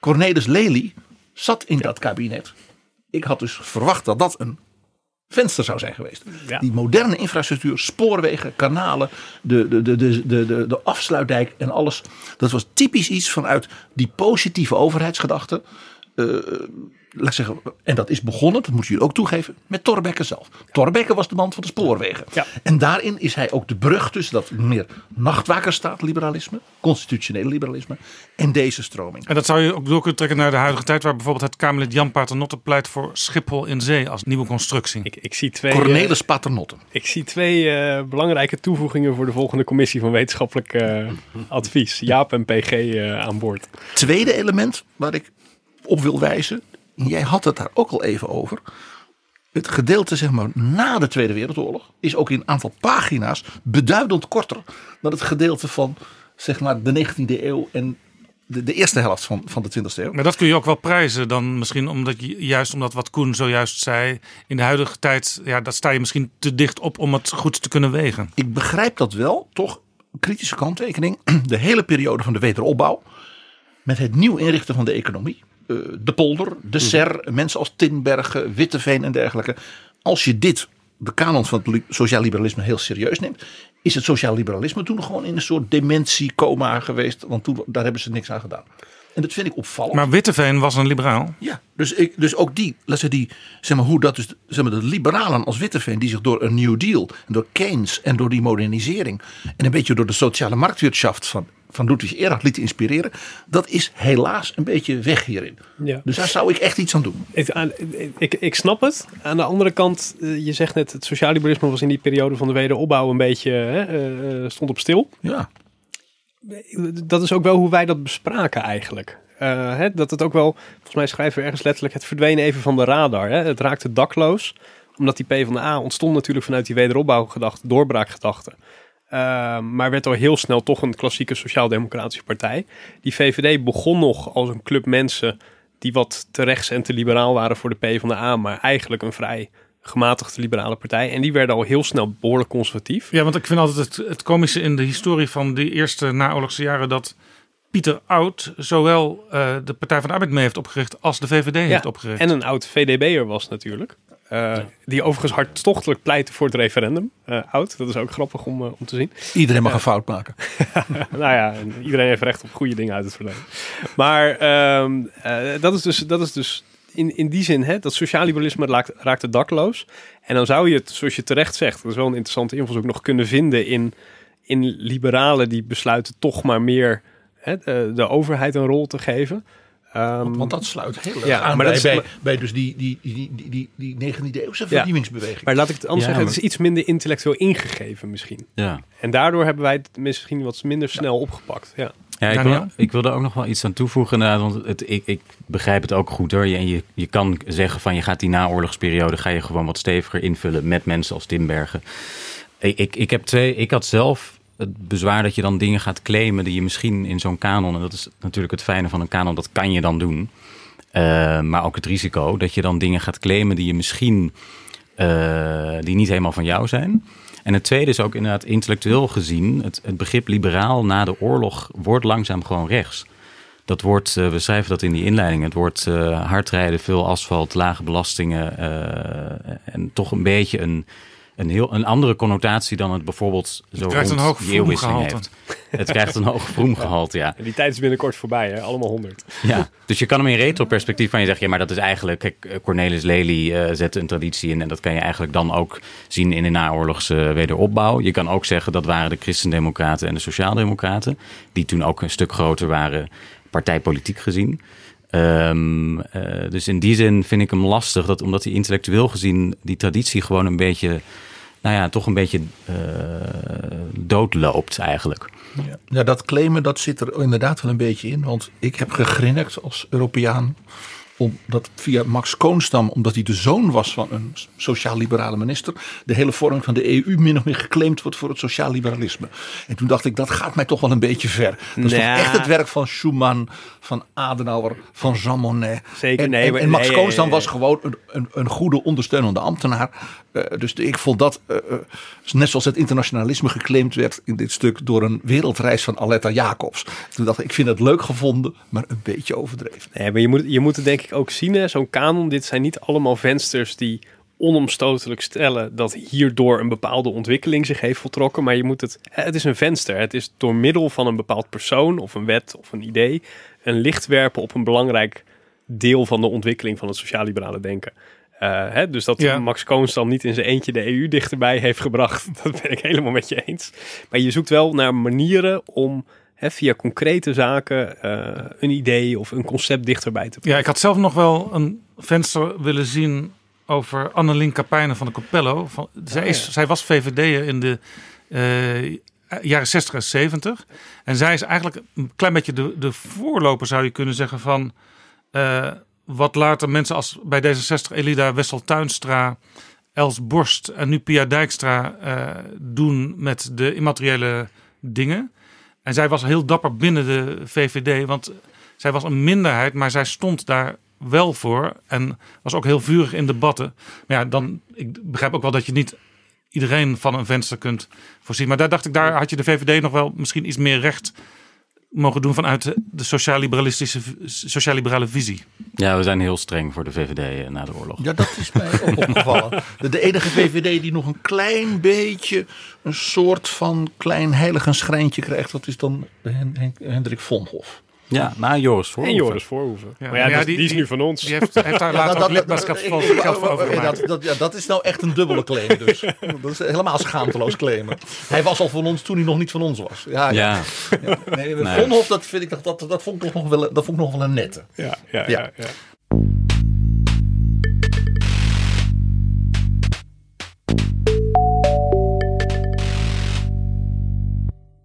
Cornelis Lely zat in dat kabinet. Ik had dus verwacht dat dat een venster zou zijn geweest. Ja. Die moderne infrastructuur, spoorwegen, kanalen, de, de, de, de, de, de afsluitdijk en alles. Dat was typisch iets vanuit die positieve overheidsgedachte. Uh, laat ik zeggen, en dat is begonnen, dat moet je ook toegeven, met Torbekke zelf. Torbekke was de man van de spoorwegen. Ja. En daarin is hij ook de brug tussen dat meer nachtwakerstaat liberalisme, constitutionele liberalisme, en deze stroming. En dat zou je ook door kunnen trekken naar de huidige tijd, waar bijvoorbeeld het Kamerlid Jan Paternotte pleit voor Schiphol in zee als nieuwe constructie. Ik, ik zie twee, Cornelis uh, Paternotte. Ik zie twee uh, belangrijke toevoegingen voor de volgende commissie van wetenschappelijk uh, advies. Jaap en PG aan boord. Tweede element waar ik op wil wijzen, jij had het daar ook al even over. Het gedeelte zeg maar na de Tweede Wereldoorlog is ook in een aantal pagina's beduidend korter dan het gedeelte van zeg maar de 19e eeuw en de, de eerste helft van, van de 20e eeuw. Maar dat kun je ook wel prijzen dan misschien omdat je, juist omdat wat Koen zojuist zei, in de huidige tijd, ja, dat sta je misschien te dicht op om het goed te kunnen wegen. Ik begrijp dat wel, toch kritische kanttekening. De hele periode van de wederopbouw met het nieuw inrichten van de economie de polder, de ser, mensen als Tinbergen, Witteveen en dergelijke. Als je dit, de kanon van het sociaal liberalisme, heel serieus neemt, is het sociaal liberalisme toen gewoon in een soort dementiecoma geweest. Want toen, daar hebben ze niks aan gedaan. En dat vind ik opvallend. Maar Witteveen was een liberaal. Ja, dus, ik, dus ook die, laten we die, zeg maar, hoe dat dus, zeg maar, de liberalen als Witteveen, die zich door een New Deal, en door Keynes en door die modernisering, en een beetje door de sociale marktwirtschaft van van Ludwig Erhard liet inspireren. Dat is helaas een beetje weg hierin. Ja. Dus daar zou ik echt iets aan doen. Ik, ik, ik snap het. Aan de andere kant, eh, je zegt net, het sociaal liberalisme was in die periode van de wederopbouw een beetje, hè, uh, stond op stil. Ja. Dat is ook wel hoe wij dat bespraken eigenlijk. Uh, hè, dat het ook wel, volgens mij schrijven we ergens letterlijk, het verdween even van de radar. Hè? Het raakte dakloos, omdat die PvdA ontstond natuurlijk vanuit die wederopbouwgedachte, doorbraakgedachte. Uh, maar werd al heel snel toch een klassieke sociaal-democratische partij. Die VVD begon nog als een club mensen die wat te rechts en te liberaal waren voor de PvdA, maar eigenlijk een vrij gematigde liberale partij. En die werden al heel snel behoorlijk conservatief. Ja, want ik vind altijd het, het komische in de historie van die eerste naoorlogse jaren dat Pieter Oud zowel uh, de Partij van de Arbeid mee heeft opgericht als de VVD ja, heeft opgericht. En een oud VDB'er was natuurlijk. Uh, die overigens hartstochtelijk pleitte voor het referendum. Uh, oud, dat is ook grappig om, uh, om te zien. Iedereen mag een fout maken. nou ja, iedereen heeft recht op goede dingen uit het verleden. Maar ehm, dat is dus, dat is dus in, in die zin, hè, dat sociaal liberalisme raakt, raakte dakloos. En dan zou je het, zoals je terecht zegt, dat is wel een interessante invalshoek, nog kunnen vinden in, in liberalen die besluiten toch maar meer de, de overheid een rol te geven. Um, want dat sluit heel erg ja, aan maar bij, dat is, bij, bij, dus die, die, die, die, die, die 19e eeuwse vernieuwingsbeweging. Ja, maar laat ik het anders ja, zeggen, het is iets minder intellectueel ingegeven misschien. Ja. En daardoor hebben wij het misschien wat minder snel opgepakt. Ja. Ja, ik wil, ik wil er ook nog wel iets aan toevoegen. Want het, ik, ik begrijp het ook goed hoor. Je, je, je kan zeggen van je gaat die naoorlogsperiode ga je gewoon wat steviger invullen met mensen als Timbergen. Ik, ik, ik, heb twee, ik had zelf het bezwaar dat je dan dingen gaat claimen die je misschien in zo'n kanon, en dat is natuurlijk het fijne van een kanon, dat kan je dan doen. Uh, maar ook het risico dat je dan dingen gaat claimen die je misschien uh, die niet helemaal van jou zijn. En het tweede is ook inderdaad intellectueel gezien, het, het begrip liberaal na de oorlog wordt langzaam gewoon rechts. Dat wordt, uh, we schrijven dat in die inleiding, het wordt uh, hardrijden, veel asfalt, lage belastingen en toch een beetje een een heel een andere connotatie dan het bijvoorbeeld zo het krijgt een hoog heeft. Het krijgt een hoog vroemgehalte, ja. En die tijd is binnenkort voorbij, hè? allemaal honderd. Ja, dus je kan hem in retro-perspectief van je zeggen, ja, maar dat is eigenlijk, kijk, Cornelis Lely uh, zette een traditie in en dat kan je eigenlijk dan ook zien in de naoorlogse wederopbouw. Je kan ook zeggen dat waren de christendemocraten en de sociaaldemocraten, die toen ook een stuk groter waren partijpolitiek gezien. Um, uh, dus in die zin vind ik hem lastig, dat, omdat hij intellectueel gezien die traditie gewoon een beetje, nou ja, toch een beetje uh, doodloopt eigenlijk. Ja. ja, dat claimen dat zit er inderdaad wel een beetje in. Want ik heb gegrinnikt als Europeaan omdat via Max Koonstam, omdat hij de zoon was van een sociaal-liberale minister, de hele vorming van de EU min of meer geclaimd wordt voor het sociaal-liberalisme. En toen dacht ik, dat gaat mij toch wel een beetje ver. Dat is toch echt het werk van Schuman, van Adenauer, van Jean Monnet. Zeker, en, nee. En, en Max nee, Koonstam was gewoon een, een, een, goede ondersteunende ambtenaar. Uh, dus ik vond dat, uh, uh, net zoals het internationalisme geclaimd werd in dit stuk door een wereldreis van Aletta Jacobs. Toen dacht ik, ik vind het leuk gevonden, maar een beetje overdreven. Nee, maar je moet, je moet het denk ik ook zien, zo'n kanon, dit zijn niet allemaal vensters die onomstotelijk stellen dat hierdoor een bepaalde ontwikkeling zich heeft voltrokken. Maar je moet het, het is een venster. Het is door middel van een bepaald persoon of een wet of een idee een licht werpen op een belangrijk deel van de ontwikkeling van het sociaal-liberale denken. Uh, hè, dus dat ja. Max Koons dan niet in zijn eentje de EU dichterbij heeft gebracht, dat ben ik helemaal met je eens. Maar je zoekt wel naar manieren om hè, via concrete zaken uh, een idee of een concept dichterbij te brengen. Ja, ik had zelf nog wel een venster willen zien over Annelien Kapijnen van de Capello. Van, zij, is, zij was VVD'er in de uh, jaren 60 en 70. En zij is eigenlijk een klein beetje de, de voorloper, zou je kunnen zeggen, van uh, wat later mensen als bij D66 Elida Wessel-Tuinstra, Els Borst en nu Pia Dijkstra uh, doen met de immateriële dingen. En zij was heel dapper binnen de VVD, want zij was een minderheid, maar zij stond daar wel voor en was ook heel vurig in debatten. Maar ja, dan, ik begrijp ook wel dat je niet iedereen van een venster kunt voorzien. Maar daar dacht ik, daar had je de VVD nog wel misschien iets meer recht mogen doen vanuit de sociaal-liberalistische, sociaal-liberale visie. Ja, we zijn heel streng voor de VVD na de oorlog. Ja, dat is mij ook opgevallen. De enige VVD die nog een klein beetje een soort van klein heiligenschrijntje krijgt, dat is dan Hendrik Vonhof. Ja, na Joris Voorhoeven. En Joris Voorhoeven. Ja, maar ja, ja die, die, is nu van ons. Die heeft, heeft daar later ja, ook lidmaatschap van dat, dat, ja, dat is nou echt een dubbele claim dus. dat is helemaal schaamteloos claimen. Hij was al van ons toen hij nog niet van ons was. Ja, ja. ja. Nee, nee. Vonhof, dat, vind ik, dat, dat, dat, vond ik nog wel, dat vond ik nog wel een nette. Ja, ja, ja. ja.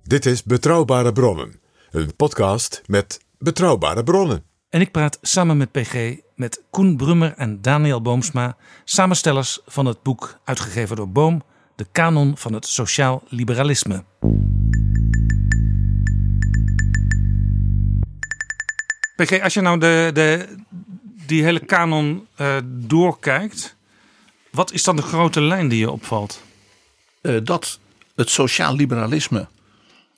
Dit is Betrouwbare Bronnen een podcast met betrouwbare bronnen. En ik praat samen met PG met Koen Brummer en Daniel Boomsma, samenstellers van het boek uitgegeven door Boom, De Kanon van het Sociaal Liberalisme. PG, als je nou de, de, die hele kanon uh, doorkijkt, wat is dan de grote lijn die je opvalt? Uh, dat het sociaal liberalisme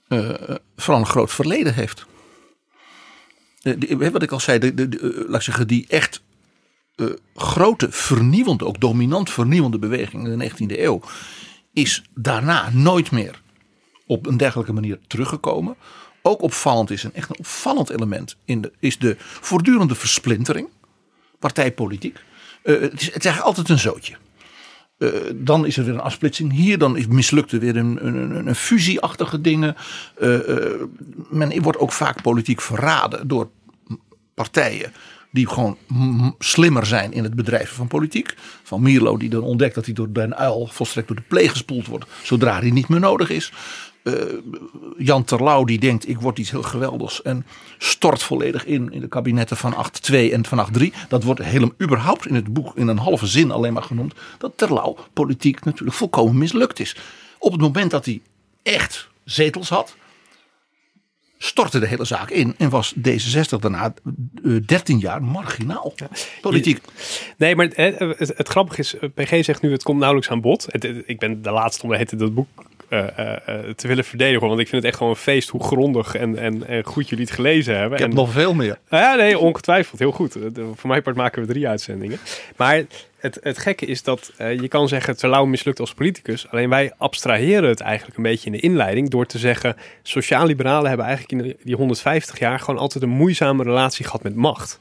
uh, vooral een groot verleden heeft. Die, wat ik al zei, de, de, de, laat ik zeggen, die echt grote vernieuwende, ook dominant vernieuwende beweging in de 19e eeuw, is daarna nooit meer op een dergelijke manier teruggekomen. Ook opvallend is, een echt een opvallend element, in de, is de voortdurende versplintering, partijpolitiek. het, is, het is eigenlijk altijd een zootje. Uh, dan is er weer een afsplitsing hier. Dan is, mislukt er weer een, een, een fusieachtige dingen. Uh, uh, men wordt ook vaak politiek verraden door partijen. Die gewoon slimmer zijn in het bedrijven van politiek. Van Mierlo die dan ontdekt dat hij door Den Uil volstrekt door de pleeg gespoeld wordt. Zodra hij niet meer nodig is. Uh, Jan Terlouw die denkt ik word iets heel geweldigs en stort volledig in in de kabinetten van 8-2 en van 8-3. Dat wordt helemaal überhaupt in het boek in een halve zin alleen maar genoemd. Dat Terlouw politiek natuurlijk volkomen mislukt is. Op het moment dat hij echt zetels had, stortte de hele zaak in en was D66 daarna uh, 13 jaar marginaal. Politiek. Nee, maar het, het, het, grappige is, PG zegt nu het komt nauwelijks aan bod. Het, ik ben de laatste om het dat boek uh, uh, te willen verdedigen. Want ik vind het echt gewoon een feest hoe grondig en, en, en goed jullie het gelezen hebben. Ik heb en, nog veel meer. ja, nee, ongetwijfeld. Heel goed. Voor mijn part maken we drie uitzendingen. Maar het, het gekke is dat je kan zeggen Terlouw mislukt als politicus. Alleen wij abstraheren het eigenlijk een beetje in de inleiding door te zeggen sociaal-liberalen hebben eigenlijk in die 150 jaar gewoon altijd een moeizame relatie gehad met macht.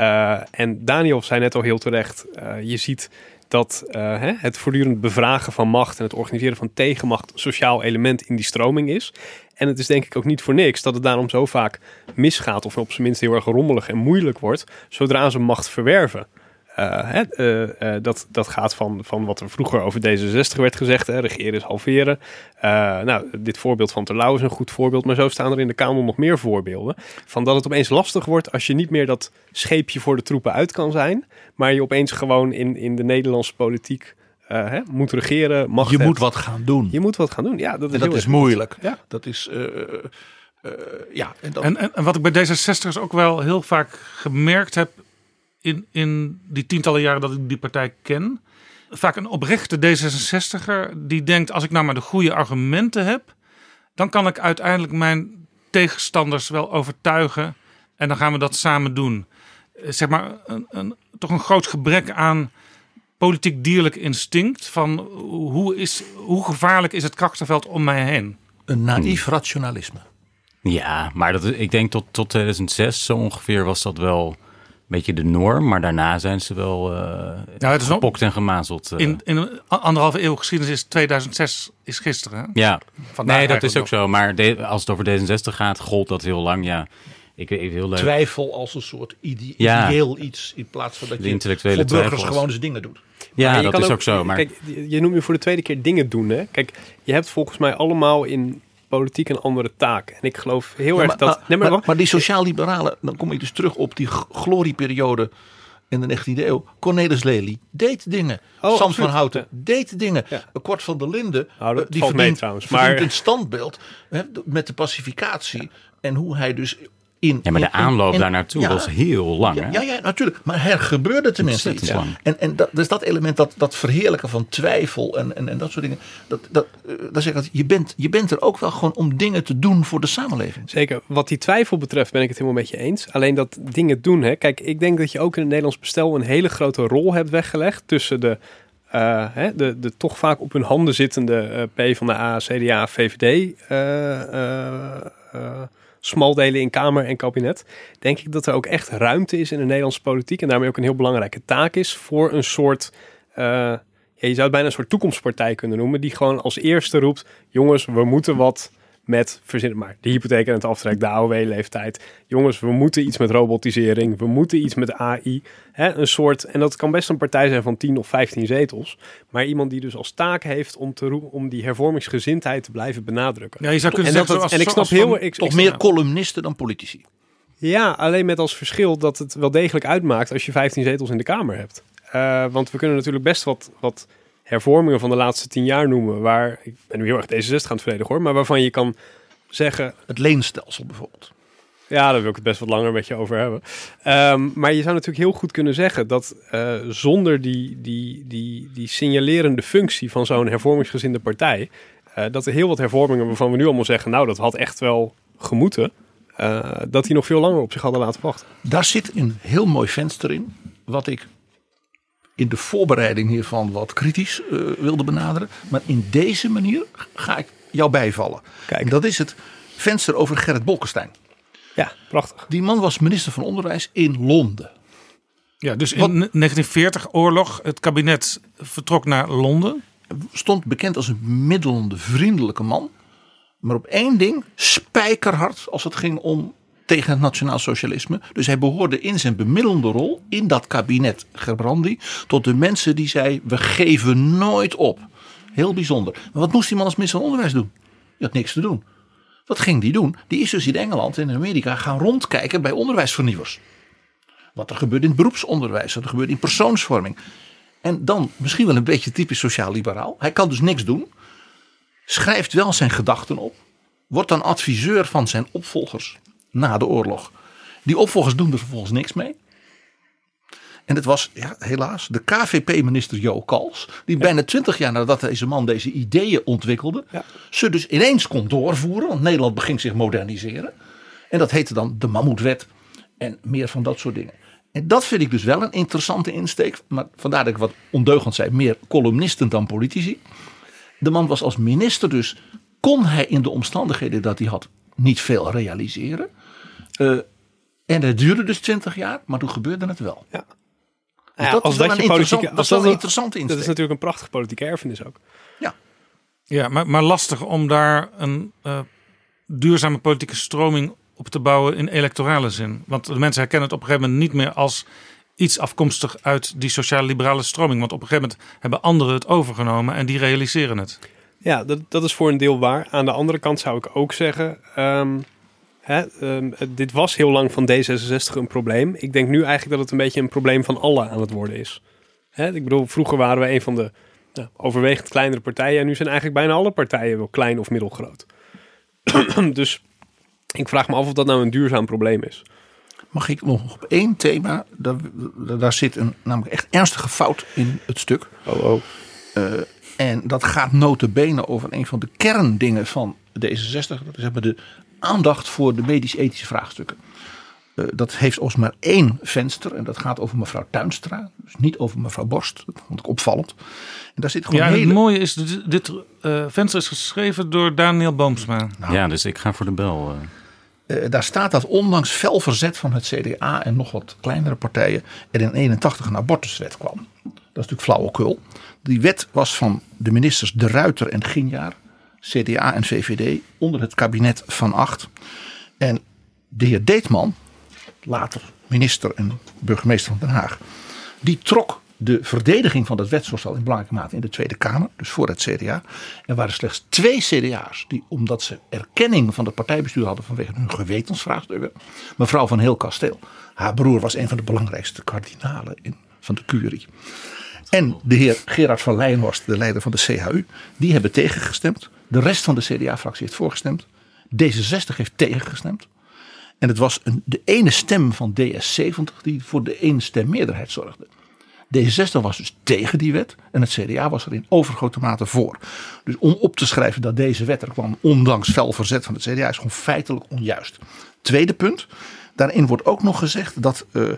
Uh, en Daniel zei net al heel terecht, uh, je ziet dat hè, het voortdurend bevragen van macht en het organiseren van tegenmacht een sociaal element in die stroming is. En het is denk ik ook niet voor niks dat het daarom zo vaak misgaat of op zijn minst heel erg rommelig en moeilijk wordt zodra ze macht verwerven. Uh, hè, uh, uh, dat, dat gaat van, van wat er vroeger over D66 werd gezegd. Hè, regeren is halveren. nou, dit voorbeeld van Terlouw is een goed voorbeeld. Maar zo staan er in de kamer nog meer voorbeelden. Van dat het opeens lastig wordt als je niet meer dat scheepje voor de troepen uit kan zijn. Maar je opeens gewoon in, in de Nederlandse politiek hè, moet regeren. Macht je hebt. moet wat gaan doen. Je moet wat gaan doen. Ja, dat is, en dat is moeilijk. Ja. Dat is... ja, en, dan... en, en, en wat ik bij D66 ook wel heel vaak gemerkt heb in, in die tientallen jaren dat ik die partij ken. Vaak een oprechte D66er die denkt: als ik nou maar de goede argumenten heb, dan kan ik uiteindelijk mijn tegenstanders wel overtuigen. En dan gaan we dat samen doen. Zeg maar, een, een, toch een groot gebrek aan politiek dierlijk instinct. Van hoe, is, hoe gevaarlijk is het krachtenveld om mij heen? Een naïef rationalisme. Ja, maar dat, ik denk tot, tot 2006 zo ongeveer was dat wel beetje de norm, maar daarna zijn ze wel uh, nou, het is gepokt en gemazeld. Uh. In, in een anderhalve eeuw geschiedenis is 2006 is gisteren. Hè? Ja, Vandaag nee, dat is ook nog. zo. Maar de, als het over D66 gaat, gold dat heel lang. Ja, ik weet heel leuk. Twijfel als een soort ide ja. ideeel iets in plaats van dat de je intellectuele voor burgers twijfels. gewoon eens dingen doet. Ja, dat is ook, ook, zo. Maar... Kijk, je noemt je voor de tweede keer dingen doen. Hè? Kijk, je hebt volgens mij allemaal in politiek een andere taak. En ik geloof heel ja, erg maar, dat... Maar, maar, maar die sociaal-liberalen, dan kom ik dus terug op die glorieperiode in de 19e eeuw. Cornelis Lely deed dingen. Oh, Sam van Houten ja. deed dingen. Ja. Kort van der Linden, nou, dat die valt verdient, mee trouwens. verdient Maar... een standbeeld hè, met de pacificatie. En hoe hij dus in, ja, maar de in, aanloop in, daar naartoe ja, was heel lang. Ja, hè? ja, ja, natuurlijk. Maar er gebeurde tenminste iets. Lang. En, en dat, dus dat element, dat, dat verheerlijken van twijfel en, en, en dat soort dingen. Dat, dat, uh, dat zeg ik, je, bent, je bent er ook wel gewoon om dingen te doen voor de samenleving. Zeker. Wat die twijfel betreft ben ik het helemaal met je eens. Alleen dat dingen doen. Hè. Kijk, ik denk dat je ook in het Nederlands bestel een hele grote rol hebt weggelegd tussen de uh, hè, de, de toch vaak op hun handen zittende uh, P van de A, CDA, VVD uh, smaldelen in Kamer en kabinet. Denk ik dat er ook echt ruimte is in de Nederlandse politiek en daarmee ook een heel belangrijke taak is voor een soort. ja, je zou het bijna een soort toekomstpartij kunnen noemen, die gewoon als eerste roept: jongens, we moeten wat met, verzin maar, de hypotheek en het aftrek, de AOW-leeftijd. Jongens, we moeten iets met robotisering, we moeten iets met AI. Hè, een soort, en dat kan best een partij zijn van 10 of 15 zetels. Maar iemand die dus als taak heeft om, te om die hervormingsgezindheid te blijven benadrukken. Ja, je zou kunnen en, zeggen, dat, en ik snap heel... Ik, Toch ik- meer columnisten dan politici. ja, alleen met als verschil dat het wel degelijk uitmaakt als je 15 zetels in de Kamer hebt. Eh, want we kunnen natuurlijk best wat, wat hervormingen van de laatste 10 jaar noemen. Waar, ik ben nu heel erg D66 aan het verdedigen hoor, maar waarvan je kan zeggen, Het leenstelsel bijvoorbeeld. ja, daar wil ik het best wat langer met je over hebben. Ehm, maar je zou natuurlijk heel goed kunnen zeggen dat eh, zonder die, die, die, die signalerende functie van zo'n hervormingsgezinde partij, eh, dat er heel wat hervormingen waarvan we nu allemaal zeggen, nou dat had echt wel gemoeten, eh, dat die nog veel langer op zich hadden laten wachten. Daar zit een heel mooi venster in. Wat ik in de voorbereiding hiervan wat kritisch eh, wilde benaderen. Maar in deze manier ga ik jou bijvallen. Kijk. En dat is het venster over Gerrit Bolkestein. Ja, prachtig. Die man was minister van Onderwijs in Londen. Ja, dus in Wat- 1940 oorlog, het kabinet vertrok naar Londen. Stond bekend als een middelende, vriendelijke man. Maar op één ding spijkerhard als het ging om tegen het nationaal socialisme. Dus hij behoorde in zijn bemiddelende rol in dat kabinet Gerbrandi tot de mensen die zei we geven nooit op. Heel bijzonder. Maar wat moest die man als minister van Onderwijs doen? Die had niks te doen. Wat ging die doen? Die is dus in Engeland en in Amerika gaan rondkijken bij onderwijsvernieuwers. Wat er gebeurt in het beroepsonderwijs, wat er gebeurt in persoonsvorming. En dan misschien wel een beetje typisch sociaal-liberaal. Hij kan dus niks doen. Schrijft wel zijn gedachten op. wordt dan adviseur van zijn opvolgers na de oorlog. Die opvolgers doen er vervolgens niks mee. En het was ja, helaas de KVP-minister Jo Kals. Die bijna twintig jaar nadat deze man deze ideeën ontwikkelde. Ze dus ineens kon doorvoeren. Want Nederland begint zich moderniseren. En dat heette dan de Mammoetwet. En meer van dat soort dingen. En dat vind ik dus wel een interessante insteek. Maar vandaar dat ik wat ondeugend zei. Meer columnisten dan politici. De man was als minister dus. Kon hij in de omstandigheden dat hij had niet veel realiseren. Eh, en het duurde dus twintig jaar. Maar toen gebeurde het wel. Ja. Dus Ja, dat als is wel dat je politieke, dat als dat een een- interessante Dat is natuurlijk een prachtige politieke erfenis ook. Ja, maar, maar lastig om daar een eh, duurzame politieke stroming op te bouwen in electorale zin. Want de mensen herkennen het op een gegeven moment niet meer als iets afkomstig uit die sociaal-liberale stroming. Want op een gegeven moment hebben anderen het overgenomen en die realiseren het. Ja, dat, dat is voor een deel waar. Aan de andere kant zou ik ook zeggen... ehm, hè, ehm, dit was heel lang van D66 een probleem. Ik denk nu eigenlijk dat het een beetje een probleem van allen aan het worden is. Hè, ik bedoel, vroeger waren we een van de nou, overwegend kleinere partijen... en nu zijn eigenlijk bijna alle partijen wel klein of middelgroot. dus ik vraag me af of dat nou een duurzaam probleem is. Mag ik nog op één thema, daar, daar zit een namelijk echt ernstige fout in het stuk. Oh, oh. Eh, en dat gaat notabene over een van de kerndingen van D66. Dat is hebben de aandacht voor de medisch-ethische vraagstukken. Eh, dat heeft ons maar één venster en dat gaat over mevrouw Tuinstra. Dus niet over mevrouw Borst. Dat vond ik opvallend. En daar zit gewoon Ja, hele... het mooie is, dit, dit eh, venster is geschreven door Daniel Boomsma. Ja, dus ik ga voor de bel. eh. Eh, daar staat dat ondanks fel verzet van het CDA en nog wat kleinere partijen er in 81 een abortuswet kwam. Dat is natuurlijk flauwekul. Die wet was van de ministers De Ruiter en Ginjaar, CDA en VVD, onder het kabinet van Acht. En de heer Deetman, later minister en burgemeester van Den Haag, die trok de verdediging van dat wetsvoorstel in belangrijke mate in de Tweede Kamer, dus voor het CDA. Er waren slechts twee CDA's die, omdat ze erkenning van het partijbestuur hadden vanwege hun gewetensvraagstukken, mevrouw van Heel Kasteel. Haar broer was een van de belangrijkste kardinalen in, van de curie. En de heer Gerard van Leyenhorst, de leider van de CHU, die hebben tegengestemd. De rest van de CDA-fractie heeft voorgestemd. D66 heeft tegengestemd. En het was de ene stem van DS70 die voor de ene stem meerderheid zorgde. D66 was dus tegen die wet en het CDA was er in overgrote mate voor. Dus om op te schrijven dat deze wet er kwam ondanks fel verzet van het CDA is gewoon feitelijk onjuist. Tweede punt, daarin wordt ook nog gezegd dat eh,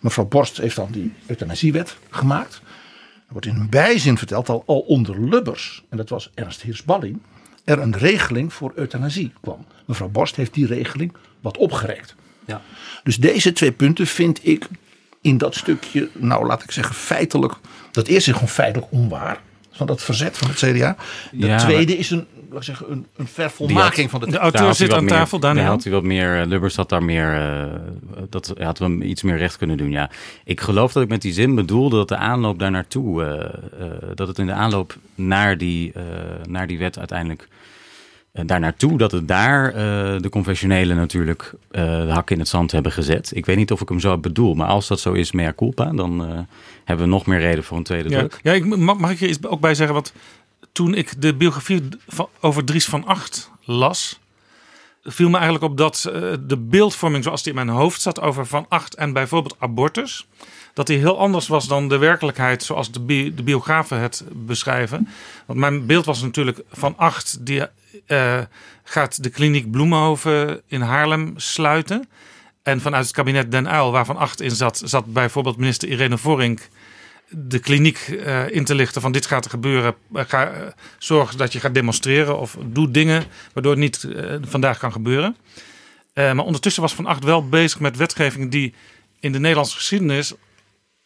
mevrouw Borst heeft dan die euthanasiewet gemaakt. Er wordt in een bijzin verteld al, al onder Lubbers, en dat was Ernst Heersballing, er een regeling voor euthanasie kwam. Mevrouw Borst heeft die regeling wat opgerekt. Ja. Dus deze twee punten vind ik in dat stukje, nou laat ik zeggen feitelijk, dat eerste is gewoon feitelijk onwaar. Van dat verzet van het CDA. De Ja, tweede is een, laat ik zeggen, een, een vervolmaking van de De auteur zit wat aan meer- tafel, Daniel. Daar had hij wat meer, eh, Lubbers had daar meer, eh, dat had hem iets meer recht kunnen doen, ja. Ik geloof dat ik met die zin bedoelde dat de aanloop daar naartoe, eh, eh, dat het in de aanloop naar die, eh, naar die wet uiteindelijk eh, daar naartoe, dat het daar eh, de confessionelen natuurlijk eh, de hak in het zand hebben gezet. Ik weet niet of ik hem zo bedoel, maar als dat zo is, mea culpa, dan eh, hebben we nog meer reden voor een tweede Ja, druk. ja ik, mag, mag ik iets ook bij zeggen? Want toen ik de biografie over Dries van Acht las, viel me eigenlijk op dat eh, de beeldvorming zoals die in mijn hoofd zat over Van Acht en bijvoorbeeld abortus, dat die heel anders was dan de werkelijkheid zoals de biografen het beschrijven. Want mijn beeld was natuurlijk Van Acht die eh, gaat de kliniek Bloemenhoven in Haarlem sluiten. En vanuit het kabinet Den Uyl, waar Van Acht in zat, zat bijvoorbeeld minister Irene Vorink de kliniek eh, in te lichten van dit gaat er gebeuren. Eh, Ga, eh, zorg dat je gaat demonstreren of doe dingen waardoor het niet vandaag kan gebeuren. Maar ondertussen was Van Acht wel bezig met wetgeving die in de Nederlandse geschiedenis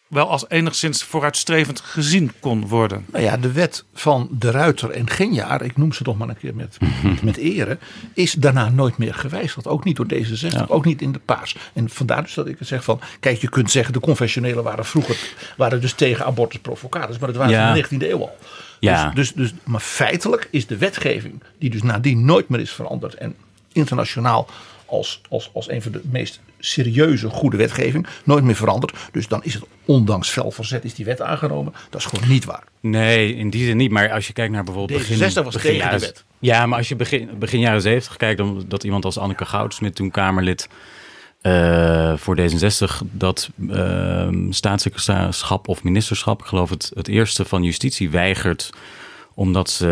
wel als enigszins vooruitstrevend gezien kon worden. Nou ja, de wet van de Ruiter en Genjaar, ik noem ze toch maar een keer met, met ere, is daarna nooit meer gewijzigd. Ook niet door D66, ook niet in de paars. En vandaar dus dat ik zeg van, kijk je kunt zeggen de confessionelen waren vroeger, waren dus tegen abortus provocators, maar dat waren Ja. ze in de 19e eeuw al. Ja. Dus, dus, dus, maar feitelijk is de wetgeving, die dus nadien nooit meer is veranderd en internationaal als, als, als een van de meest serieuze goede wetgeving. Nooit meer veranderd. Dus dan is het ondanks fel verzet is die wet aangenomen. Dat is gewoon niet waar. Nee, in die zin niet. Maar als je kijkt naar bijvoorbeeld... D66 was begin tegen jaren, de wet. Ja, maar als je begin, begin jaren 70 kijkt... dan dat iemand als Anneke Goudsmit, toen Kamerlid... eh, voor D66 dat eh, staatssecretarisschap of ministerschap... ik geloof het, het eerste van justitie weigert... omdat ze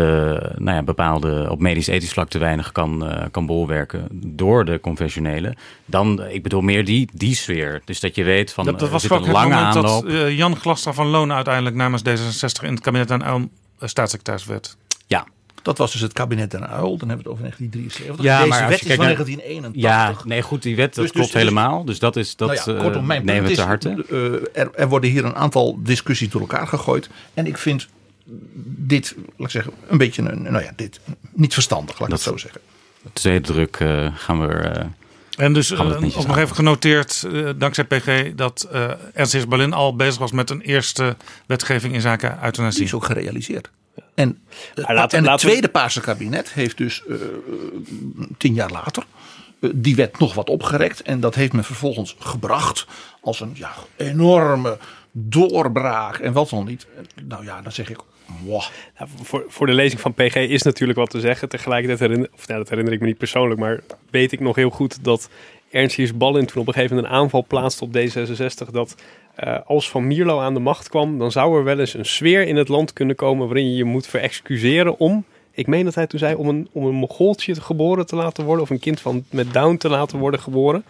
nou ja, bepaalde op medisch-ethisch vlak te weinig kan, eh, kan bolwerken... door de conventionele. Dan, ik bedoel meer die, die sfeer. Dus dat je weet van... Dat, dat was zit ook een lange aanloop. dat eh, Jan Glastra van Loon uiteindelijk namens D66 in het kabinet aan Elm eh, staatssecretaris werd. Ja, Dat was dus het kabinet Den Uil. Dan hebben we het over 1973. Ja, Deze maar wet is van kijkt naar- 1981. Ja, nee, goed, die wet dat Dus- dus- klopt dus- helemaal. Dus dat is dat Nou ja, eh, kortom, mijn nemen we te is, harte. eh, er, er worden hier een aantal discussies door elkaar gegooid. En ik vind dit, laat ik zeggen, een beetje een, nou ja, dit niet verstandig, laat ik Dat- het zo zeggen. Tweede druk eh, gaan we. eh, En dus we eh, ook nog aan. even genoteerd, eh, dankzij PG, dat eh Ernst Berlin al bezig was met een eerste wetgeving in zaken Die euthanasie. is ook gerealiseerd. En, en het tweede Paarse kabinet heeft dus eh, tien jaar later die wet nog wat opgerekt. En dat heeft men vervolgens gebracht als een ja, enorme doorbraak. En wat dan niet. Nou ja, dan zeg ik, Nou, voor, voor de lezing van PG is natuurlijk wat te zeggen. Tegelijkertijd herinner, of, nou, dat herinner ik me niet persoonlijk, maar weet ik nog heel goed dat Ernst Ballin toen op een gegeven moment een aanval plaatste op D66. Dat eh, als Van Mierlo aan de macht kwam, dan zou er wel eens een sfeer in het land kunnen komen waarin je je moet verexcuseren om. Ik meen dat hij toen zei om een, om een geboren te laten worden of een kind van, met Down te laten worden geboren.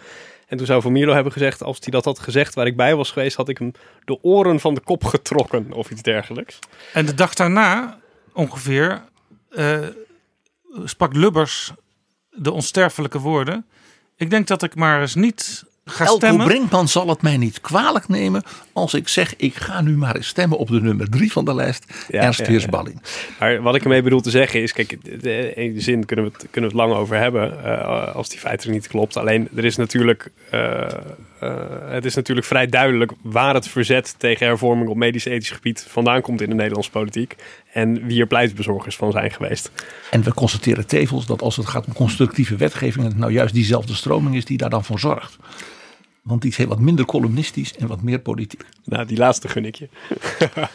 En toen zou Van Mierlo hebben gezegd, als hij dat had gezegd waar ik bij was geweest, had ik hem de oren van de kop getrokken of iets dergelijks. En de dag daarna ongeveer eh, sprak Lubbers de onsterfelijke woorden. Ik denk dat ik maar eens niet ga Elko stemmen. Brinkman zal het mij niet kwalijk nemen als ik zeg ik ga nu maar eens stemmen op de nummer drie van de lijst. Ja, Ernst ja, Heers ja. Ballin. Maar wat ik ermee bedoel te zeggen is, kijk, in de zin kunnen we het, kunnen we het lang over hebben eh, als die feiten niet klopt. Alleen er is natuurlijk, eh, eh, het is natuurlijk vrij duidelijk waar het verzet tegen hervorming op medisch-ethisch gebied vandaan komt in de Nederlandse politiek. En wie er pleitbezorgers van zijn geweest. En we constateren tevens dat als het gaat om constructieve wetgeving, het nou juist diezelfde stroming is die daar dan voor zorgt. Want die is heel wat minder columnistisch en wat meer politiek. Nou, die laatste gun ik je.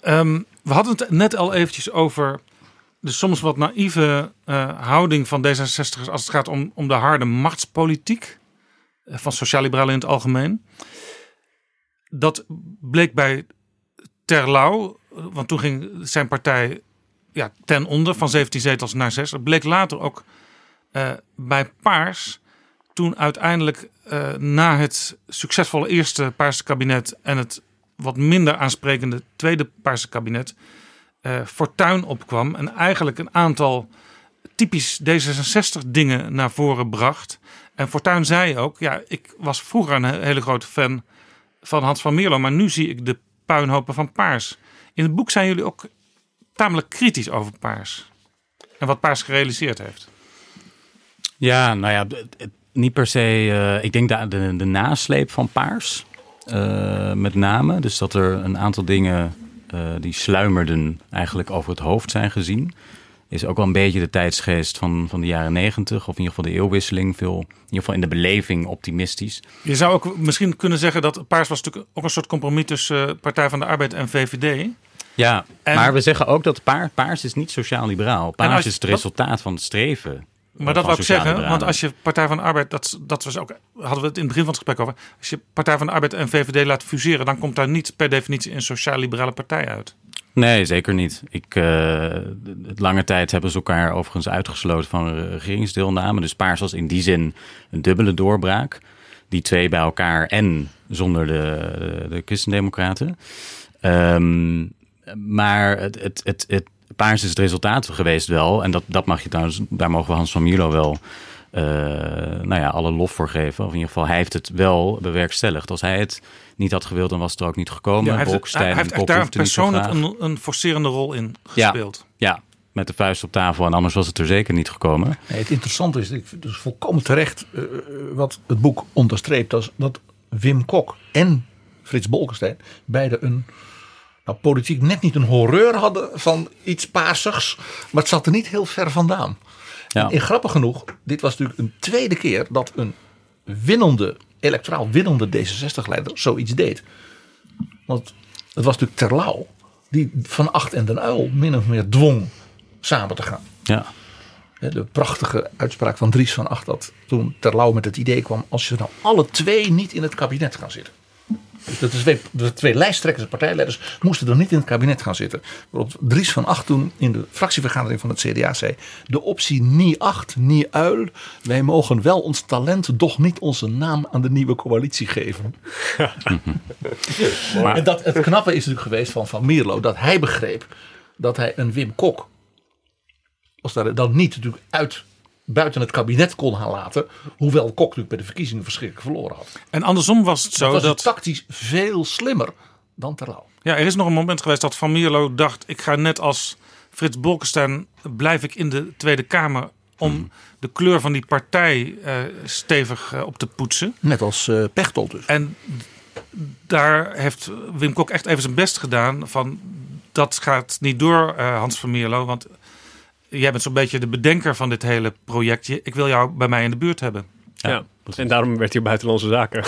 Ehm, we hadden het net al eventjes over de soms wat naïeve eh, houding van D66'ers als het gaat om, om de harde machtspolitiek eh, van sociaal-liberalen in het algemeen. Dat bleek bij Terlouw, want toen ging zijn partij ja, ten onder van 17 zetels naar 6. Het bleek later ook eh, bij Paars, toen uiteindelijk eh, na het succesvolle eerste Paarse kabinet en het wat minder aansprekende tweede Paarse kabinet eh Fortuin opkwam en eigenlijk een aantal typisch D66 dingen naar voren bracht. En Fortuin zei ook, ja, ik was vroeger een he- hele grote fan van Hans van Mierlo, maar nu zie ik de puinhopen van Paars. In het boek zijn jullie ook tamelijk kritisch over Paars. En wat Paars gerealiseerd heeft. Ja, nou ja, het- niet per se. eh, ik denk de, de, de nasleep van Paars. eh, met name. Dus dat er een aantal dingen eh, die sluimerden eigenlijk over het hoofd zijn gezien. Is ook wel een beetje de tijdsgeest van, van de jaren negentig. Of in ieder geval de eeuwwisseling. Veel, in ieder geval in de beleving optimistisch. Je zou ook misschien kunnen zeggen dat Paars was natuurlijk ook een soort compromis tussen Partij van de Arbeid en VVD. Ja, En- maar we zeggen ook dat paar, paars is niet sociaal-liberaal. Paars als- is het resultaat van het streven. Maar dat wou ik zeggen, want als je Partij van de Arbeid, dat, dat was ook, hadden we het in het begin van het gesprek over. Als je Partij van de Arbeid en VVD laat fuseren, dan komt daar niet per definitie een sociaal-liberale partij uit. Nee, zeker niet. Ik, eh, lange tijd hebben ze elkaar overigens uitgesloten van re- regeringsdeelname. Dus Paars was in die zin een dubbele doorbraak. Die twee bij elkaar en zonder de, de, de christendemocraten. Ehm, maar het, het, het, het Paars is het resultaat geweest wel. En dat, dat mag je trouwens, daar mogen we Hans van Mierlo wel eh, nou ja, alle lof voor geven. Of in ieder geval, hij heeft het wel bewerkstelligd. Als hij het niet had gewild, dan was het er ook niet gekomen. hij heeft, Bolkestein hij heeft echt Kok daar persoonlijk een, een forcerende rol in Ja. gespeeld. Ja, met de vuist op tafel. En anders was het er zeker niet gekomen. Nee, het interessante is, ik vind dus volkomen terecht eh, wat het boek onderstreept, dat, dat Wim Kok en Frits Bolkestein beide een nou, politiek net niet een horreur hadden van iets paarsigs, maar het zat er niet heel ver vandaan. Ja. En grappig genoeg, dit was natuurlijk een tweede keer dat een winnende, electoraal winnende D66-leider zoiets deed. Want het was natuurlijk Terlouw die Van Acht en Den Uil min of meer dwong samen te gaan. Ja. De prachtige uitspraak van Dries van Acht dat toen Terlouw met het idee kwam... als je nou alle twee niet in het kabinet gaan zitten. De twee, de twee lijsttrekkers en partijleiders moesten er niet in het kabinet gaan zitten. Waarop Dries van Acht toen in de fractievergadering van het CDA zei... de optie niet acht, niet uil. Wij mogen wel ons talent, doch niet onze naam aan de nieuwe coalitie geven. Maar- en dat, het knappe is natuurlijk geweest van Van Mierlo... dat hij begreep dat hij een Wim Kok... als daar dan niet natuurlijk uit buiten het kabinet kon gaan laten... hoewel Kok natuurlijk bij de verkiezingen verschrikkelijk verloren had. En andersom was het zo dat was dat... tactisch veel slimmer dan Terlouw. Ja, er is nog een moment geweest dat Van Mierlo dacht... ik ga net als Frits Bolkestein... blijf ik in de Tweede Kamer... om de kleur van die partij eh, stevig eh, op te poetsen. Net als eh Pechtold dus. En daar heeft Wim Kok echt even zijn best gedaan... van dat gaat niet door, Hans van Mierlo... want jij bent zo'n beetje de bedenker van dit hele projectje. Ik wil jou bij mij in de buurt hebben. Ja, en daarom werd hij buitenlandse zaken.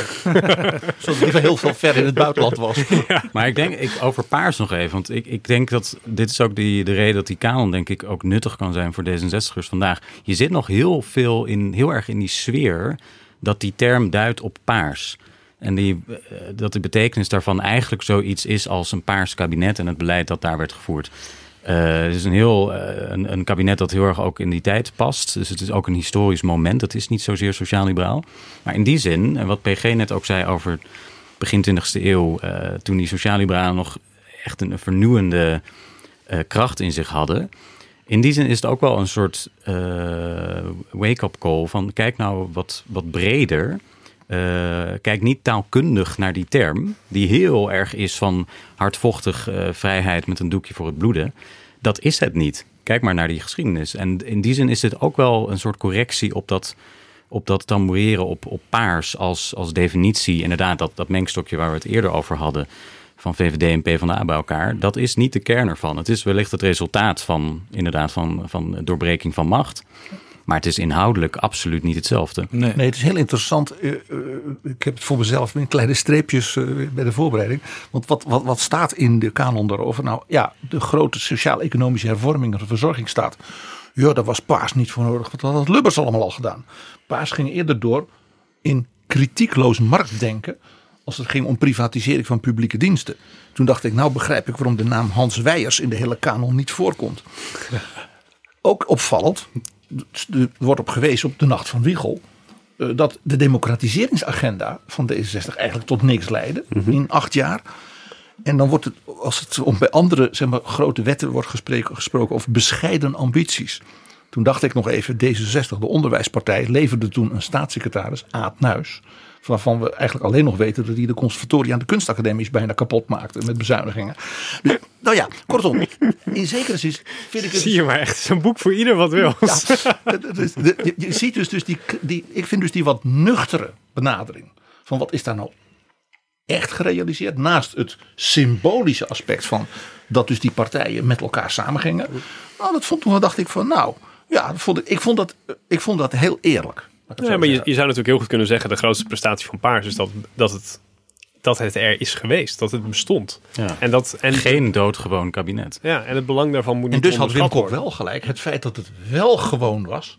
Zodat hij heel veel ver in het buitenland was. Maar ik denk, ik, over paars nog even. Want ik, ik denk dat dit is ook die, de reden dat die kanon denk ik ook nuttig kan zijn voor D66'ers vandaag. Je zit nog heel veel in, heel erg in die sfeer dat die term duidt op paars. En die, eh, dat de betekenis daarvan eigenlijk zoiets is als een paars kabinet en het beleid dat daar werd gevoerd. Eh, het is een heel eh, een, een kabinet dat heel erg ook in die tijd past. Dus het is ook een historisch moment. Het is niet zozeer sociaal-liberaal. Maar in die zin, en wat PG net ook zei over begin 20e eeuw, eh, toen die sociaal-liberalen nog echt een vernieuwende kracht in zich hadden. In die zin is het ook wel een soort wake-up call van kijk nou wat, wat breder. Eh, kijk niet taalkundig naar die term, die heel erg is van hardvochtig eh, vrijheid met een doekje voor het bloeden. Dat is het niet. Kijk maar naar die geschiedenis. En in die zin is het ook wel een soort correctie op dat, op dat tamboureren op, op paars als, als definitie. Inderdaad, dat, dat mengstokje waar we het eerder over hadden van VVD en PvdA bij elkaar. Dat is niet de kern ervan. Het is wellicht het resultaat van, inderdaad, van, van doorbreking van macht. Maar het is inhoudelijk absoluut niet hetzelfde. Nee. Nee, het is heel interessant. Eh, eh, ik heb het voor mezelf in kleine streepjes eh, bij de voorbereiding. Want wat, wat, wat staat in de kanon daarover? Nou ja, de grote sociaal-economische hervorming, de verzorgingsstaat. Ja, daar was Paas niet voor nodig. Want dat had Lubbers allemaal al gedaan. Paas ging eerder door in kritiekloos marktdenken. Als het ging om privatisering van publieke diensten. Toen dacht ik, nou begrijp ik waarom de naam Hans Weijers in de hele kanon niet voorkomt. Ook opvallend, er wordt op gewezen op de Nacht van Wiegel. eh, Dat de democratiseringsagenda van D66 eigenlijk tot niks leidde in acht jaar. En dan wordt het, als het om bij andere zeg maar, grote wetten wordt gesproken, gesproken over bescheiden ambities. Toen dacht ik nog even, D66, de onderwijspartij, leverde toen een staatssecretaris, Aad Nuis. Waarvan we eigenlijk alleen nog weten dat hij de conservatoria aan de kunstacademies bijna kapot maakte met bezuinigingen. Dus, nou ja, kortom, in zekere zin vind ik het. Zie je maar echt, zo'n boek voor ieder wat wil. Ja, je, je ziet dus, dus die, die, ik vind dus die wat nuchtere benadering van wat is daar nou echt gerealiseerd. Naast het symbolische aspect van dat dus die partijen met elkaar samengingen. Nou, dat vond, toen dacht ik van nou, ja, vond ik, ik, vond dat, ik vond dat heel eerlijk. Zo maar je, zou natuurlijk heel goed kunnen zeggen... de grootste prestatie van Paars is dat, dat, het, dat het er is geweest. Dat het bestond. Ja. En, dat, en, Geen doodgewoon kabinet. ja, en het belang daarvan moet En niet dus had Wim Kok wel gelijk. Het feit dat het wel gewoon was,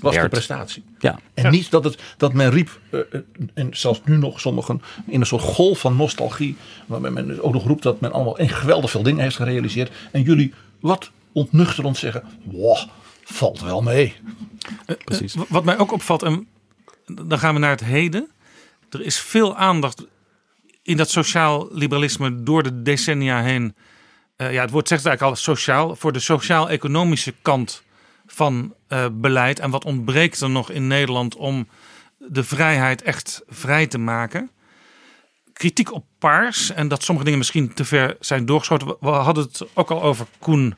was de prestatie. Ja. En niet dat, het, dat men riep, eh, eh, en zelfs nu nog sommigen, in een soort golf van nostalgie. Waarbij men dus ook nog roept dat men allemaal een geweldig veel dingen heeft gerealiseerd. En jullie wat ontnuchterend zeggen, wow, valt wel mee. Precies. Eh, Wat mij ook opvalt, en dan gaan we naar het heden. Er is veel aandacht in dat sociaal liberalisme door de decennia heen. Eh, ja, het woord zegt het eigenlijk al sociaal. Voor de sociaal-economische kant van eh, beleid. En wat ontbreekt er nog in Nederland om de vrijheid echt vrij te maken? Kritiek op paars en dat sommige dingen misschien te ver zijn doorgeschoten. We- hadden het ook al over Koen eh,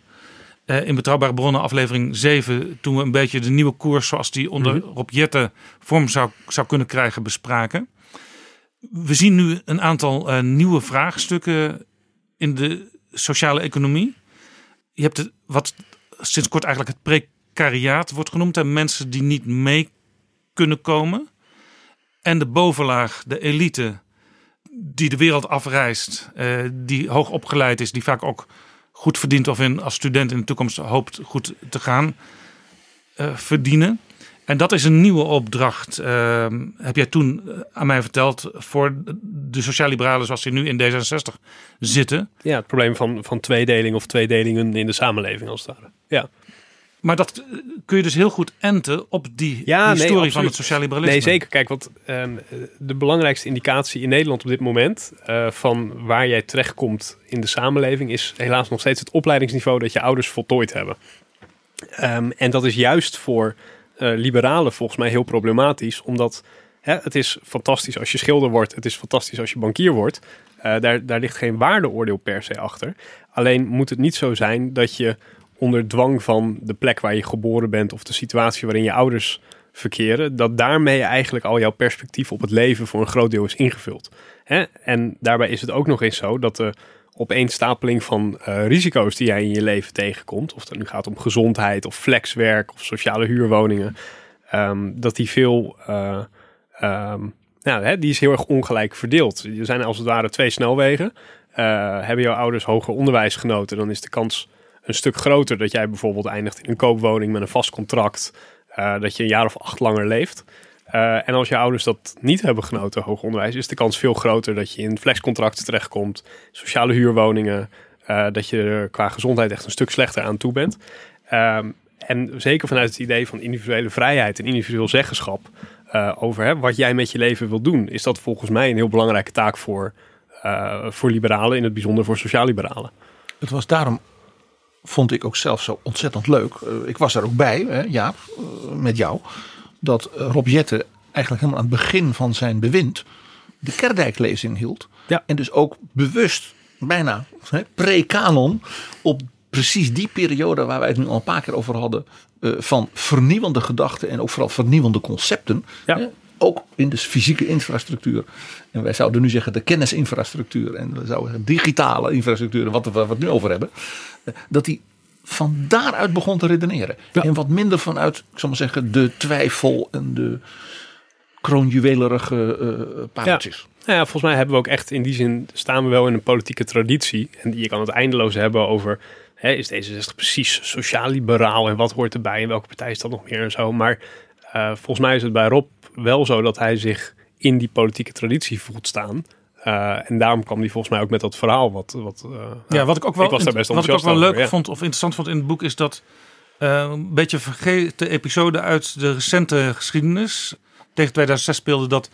in Betrouwbare Bronnen aflevering 7, toen we een beetje de nieuwe koers zoals die onder Rob Jetten vorm zou, zou kunnen krijgen bespraken. We zien nu een aantal eh, nieuwe vraagstukken in de sociale economie. Je hebt het, wat sinds kort eigenlijk het precariaat wordt genoemd. En mensen die niet mee kunnen komen. En de bovenlaag, de elite, die de wereld afreist. eh, die hoog opgeleid is, die vaak ook goed verdient of in, als student in de toekomst hoopt goed te gaan eh, verdienen. En dat is een nieuwe opdracht, eh, heb jij toen eh, aan mij verteld, voor de sociaal-liberalen zoals die nu in D66 zitten. Ja, het probleem van, van tweedeling of tweedelingen in de samenleving als het. Ja. Maar dat eh, kun je dus heel goed enten op die Ja, nee, historie van het sociaal-liberalisme. Nee, zeker. Kijk, want ehm, de belangrijkste indicatie in Nederland op dit moment eh, van waar jij terechtkomt in de samenleving is helaas nog steeds het opleidingsniveau dat je ouders voltooid hebben. Ehm, en dat is juist voor eh, liberalen volgens mij heel problematisch, omdat hè, het is fantastisch als je schilder wordt, het is fantastisch als je bankier wordt. Daar, daar ligt geen waardeoordeel per se achter. Alleen moet het niet zo zijn dat je onder dwang van de plek waar je geboren bent of de situatie waarin je ouders verkeren, dat daarmee eigenlijk al jouw perspectief op het leven voor een groot deel is ingevuld. Hè? En daarbij is het ook nog eens zo dat de opeenstapeling van eh, risico's die jij in je leven tegenkomt, of het nu gaat om gezondheid of flexwerk of sociale huurwoningen, ehm, dat die veel, nou, hè, die is heel erg ongelijk verdeeld. Er zijn als het ware twee snelwegen. Eh, hebben jouw ouders hoger onderwijs genoten, dan is de kans een stuk groter dat jij bijvoorbeeld eindigt in een koopwoning met een vast contract, eh, dat je een jaar of acht langer leeft. Eh, en als je ouders dat niet hebben genoten, hoger onderwijs, is de kans veel groter dat je in flexcontracten terechtkomt, sociale huurwoningen, eh, dat je er qua gezondheid echt een stuk slechter aan toe bent. Ehm, en zeker vanuit het idee van individuele vrijheid en individueel zeggenschap over hè, wat jij met je leven wil doen, is dat volgens mij een heel belangrijke taak voor, voor liberalen, in het bijzonder voor sociaal-liberalen. Het was daarom, vond ik ook zelf zo ontzettend leuk. Eh, ik was er ook bij, hè, Jaap, eh, met jou. Dat Rob Jetten eigenlijk helemaal aan het begin van zijn bewind de Kerdijklezing hield. Ja. En dus ook bewust, bijna pre-kanon, op precies die periode waar wij het nu al een paar keer over hadden. eh, van vernieuwende gedachten en ook vooral vernieuwende concepten. Ja. Hè, ook in de fysieke infrastructuur. En wij zouden nu zeggen de kennisinfrastructuur. En we zouden zeggen digitale infrastructuur. Wat we, waar we het nu over hebben. eh, Dat hij van daaruit begon te redeneren. En wat minder vanuit, ik zal maar zeggen, de twijfel en de kroonjuwelerige eh pareltjes. Nou ja, volgens mij hebben we ook echt in die zin staan we wel in een politieke traditie. En je kan het eindeloos hebben over hè, is D66 precies sociaal-liberaal en wat hoort erbij en welke partij is dat nog meer en zo. Maar eh, volgens mij is het bij Rob wel zo dat hij zich in die politieke traditie voelt staan. Eh, en daarom kwam hij volgens mij ook met dat verhaal. Wat, wat, eh, Ja, wat ik ook wel, ik was daar best wat ik ook wel leuk over, ja. vond of interessant vond in het boek is dat eh, een beetje vergeten episode uit de recente geschiedenis. Tegen 2006 speelde dat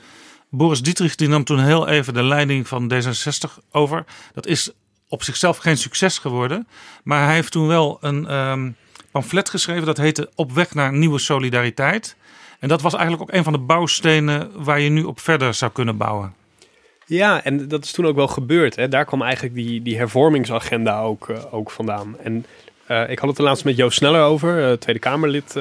Boris Dietrich die nam toen heel even de leiding van D66 over. Dat is op zichzelf geen succes geworden, maar hij heeft toen wel een ehm, pamflet geschreven dat heette Op weg naar nieuwe solidariteit. En dat was eigenlijk ook een van de bouwstenen waar je nu op verder zou kunnen bouwen. Ja, en dat is toen ook wel gebeurd. Hè. Daar kwam eigenlijk die, die hervormingsagenda ook, eh, ook vandaan. En eh, ik had het er laatst met Joost Sneller over, eh, Tweede Kamerlid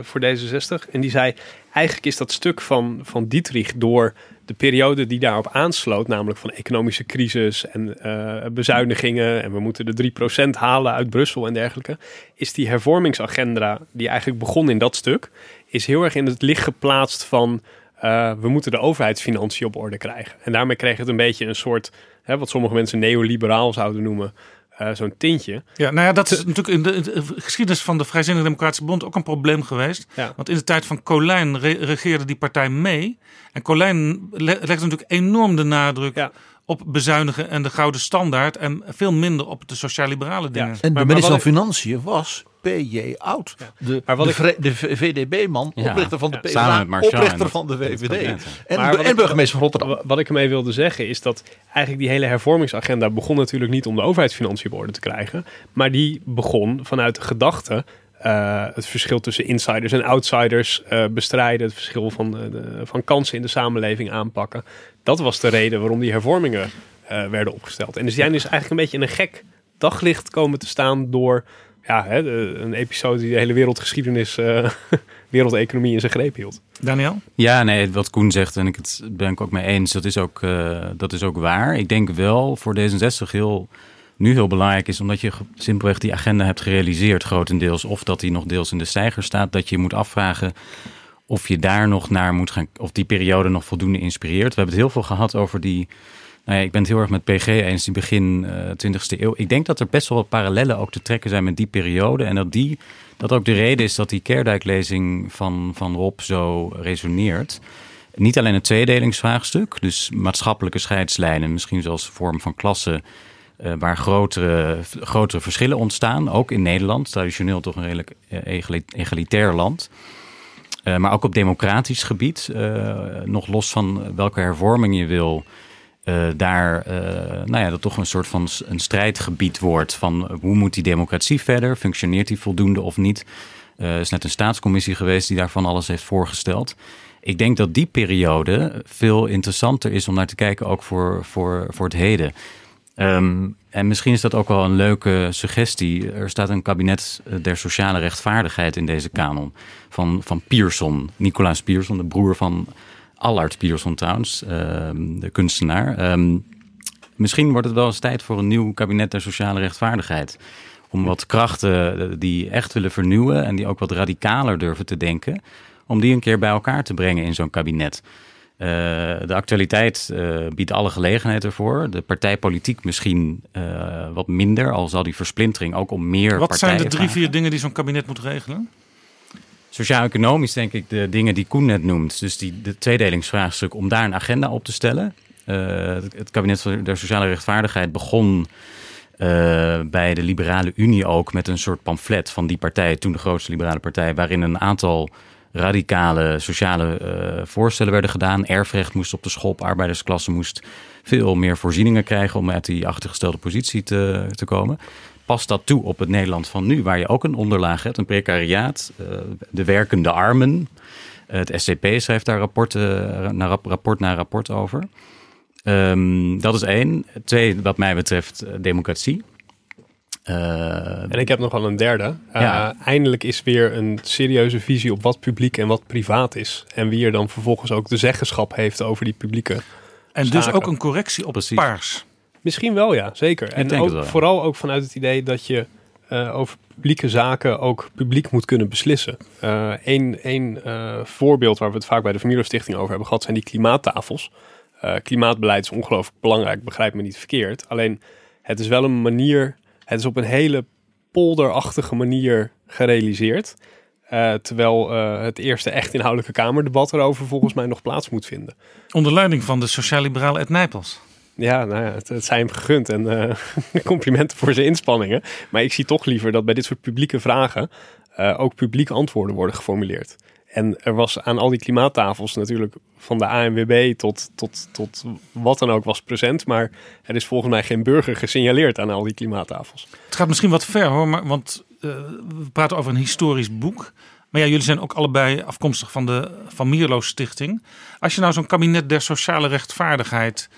voor D66. En die zei, eigenlijk is dat stuk van, van Dietrich door de periode die daarop aansloot, namelijk van economische crisis en eh, bezuinigingen en we moeten de 3% halen uit Brussel en dergelijke, is die hervormingsagenda die eigenlijk begon in dat stuk, is heel erg in het licht geplaatst van eh, we moeten de overheidsfinanciën op orde krijgen. En daarmee kreeg het een beetje een soort, hè, wat sommige mensen neoliberaal zouden noemen, eh, zo'n tintje. Ja, nou ja, dat is natuurlijk in de, in de geschiedenis van de Vrijzinnige Democratische Bond ook een probleem geweest. Ja. Want in de tijd van Colijn re- regeerde die partij mee. En Colijn le- legde natuurlijk enorm de nadruk Ja. op bezuinigen en de gouden standaard. En veel minder op de sociaal-liberale dingen. En de maar minister van Financiën was P.J. Oud. De, Maar wat de, ik- de VDB-man, Ja. oprichter van de Ja. PvdA, Samen met Marchand oprichter en van de VVD. En, Maar en ik- burgemeester van Rotterdam. Wa- Wat ik ermee wilde zeggen is dat eigenlijk die hele hervormingsagenda begon natuurlijk niet om de overheidsfinanciën op orde te krijgen. Maar die begon vanuit de gedachte eh, het verschil tussen insiders en outsiders eh, bestrijden. Het verschil van, de, van kansen in de samenleving aanpakken. Dat was de reden waarom die hervormingen eh, werden opgesteld. En dus die zijn dus eigenlijk een beetje in een gek daglicht komen te staan door ja, hè, een episode die de hele wereldgeschiedenis, eh wereldeconomie in zijn greep hield. Daniel? Ja, nee, wat Koen zegt, en ik het ben ik ook mee eens, dat is ook, eh, dat is ook waar. Ik denk wel voor D66 heel nu heel belangrijk is, omdat je simpelweg die agenda hebt gerealiseerd, grotendeels, of dat die nog deels in de stijger staat, dat je moet afvragen of je daar nog naar moet gaan, of die periode nog voldoende inspireert. We hebben het heel veel gehad over die. Ja, ik ben het heel erg met PG eens, die begin uh, 20e eeuw. Ik denk dat er best wel wat parallellen ook te trekken zijn met die periode. En dat die, dat ook de reden is dat die Kerdijk-lezing van, van Rob zo resoneert. Niet alleen het tweedelingsvraagstuk, dus maatschappelijke scheidslijnen, misschien zelfs vorm van klasse, uh, waar grotere, grotere verschillen ontstaan. Ook in Nederland, traditioneel toch een redelijk uh, egalitair land. Maar ook op democratisch gebied, nog los van welke hervorming je wil, daar nou ja, dat toch een soort van een strijdgebied wordt. Van hoe moet die democratie verder? Functioneert die voldoende of niet? Er is net een staatscommissie geweest die daarvan alles heeft voorgesteld. Ik denk dat die periode veel interessanter is om naar te kijken, ook voor, voor, voor het heden. Um, en misschien is dat ook wel een leuke suggestie. Er staat een kabinet der sociale rechtvaardigheid in deze kanon. Van, van Pierson, Nicolaas Pierson, de broer van Allard Pierson trouwens, um, de kunstenaar. Um, misschien wordt het wel eens tijd voor een nieuw kabinet der sociale rechtvaardigheid. Om wat krachten die echt willen vernieuwen en die ook wat radicaler durven te denken om die een keer bij elkaar te brengen in zo'n kabinet. Uh, de actualiteit uh, biedt alle gelegenheid ervoor. De partijpolitiek misschien uh, wat minder, al zal die versplintering ook om meer Wat zijn de drie, vier dingen die zo'n kabinet moet regelen? Sociaal-economisch denk ik de dingen die Koen net noemt. Dus die, de tweedelingsvraagstuk om daar een agenda op te stellen. Het, het, kabinet van de sociale rechtvaardigheid begon bij de Liberale Unie ook met een soort pamflet van die partij, toen de grootste liberale partij, waarin een aantal radicale sociale uh, voorstellen werden gedaan. Erfrecht moest op de schop, arbeidersklasse moest veel meer voorzieningen krijgen om uit die achtergestelde positie te, te komen. Past dat toe op het Nederland van nu, waar je ook een onderlaag hebt, een precariaat, uh, de werkende armen. Het SCP schrijft daar rapporten, na rapport na rapport over. Um, dat is één. Twee, wat mij betreft, democratie. Uh, en ik heb nog wel een derde. Uh, ja. Eindelijk is weer een serieuze visie op wat publiek en wat privaat is. En wie er dan vervolgens ook de zeggenschap heeft over die publieke. En zaken. dus ook een correctie op het paars. Misschien wel, ja, zeker. en ook, wel, ja. vooral ook vanuit het idee dat je uh, over publieke zaken ook publiek moet kunnen beslissen. Eén voorbeeld waar we het vaak bij de Familiestichting over hebben gehad, zijn die klimaattafels. klimaatbeleid is ongelooflijk belangrijk, begrijp me niet verkeerd. Alleen het is wel een manier het is op een hele polderachtige manier gerealiseerd. Uh, terwijl uh, het eerste echt inhoudelijke Kamerdebat erover volgens mij nog plaats moet vinden. Onder leiding van de sociaal-liberale Ed Nijpels. Ja, nou ja, het, zijn hem gegund en uh, complimenten voor zijn inspanningen. Maar ik zie toch liever dat bij dit soort publieke vragen ook publieke antwoorden worden geformuleerd. En er was aan al die klimaattafels natuurlijk van de ANWB tot, tot, tot wat dan ook was present. Maar er is volgens mij geen burger gesignaleerd aan al die klimaattafels. Het gaat misschien wat ver hoor, maar, want uh, we praten over een historisch boek. Maar ja, jullie zijn ook allebei afkomstig van de Van Mierlo Stichting. Als je nou zo'n kabinet der sociale rechtvaardigheid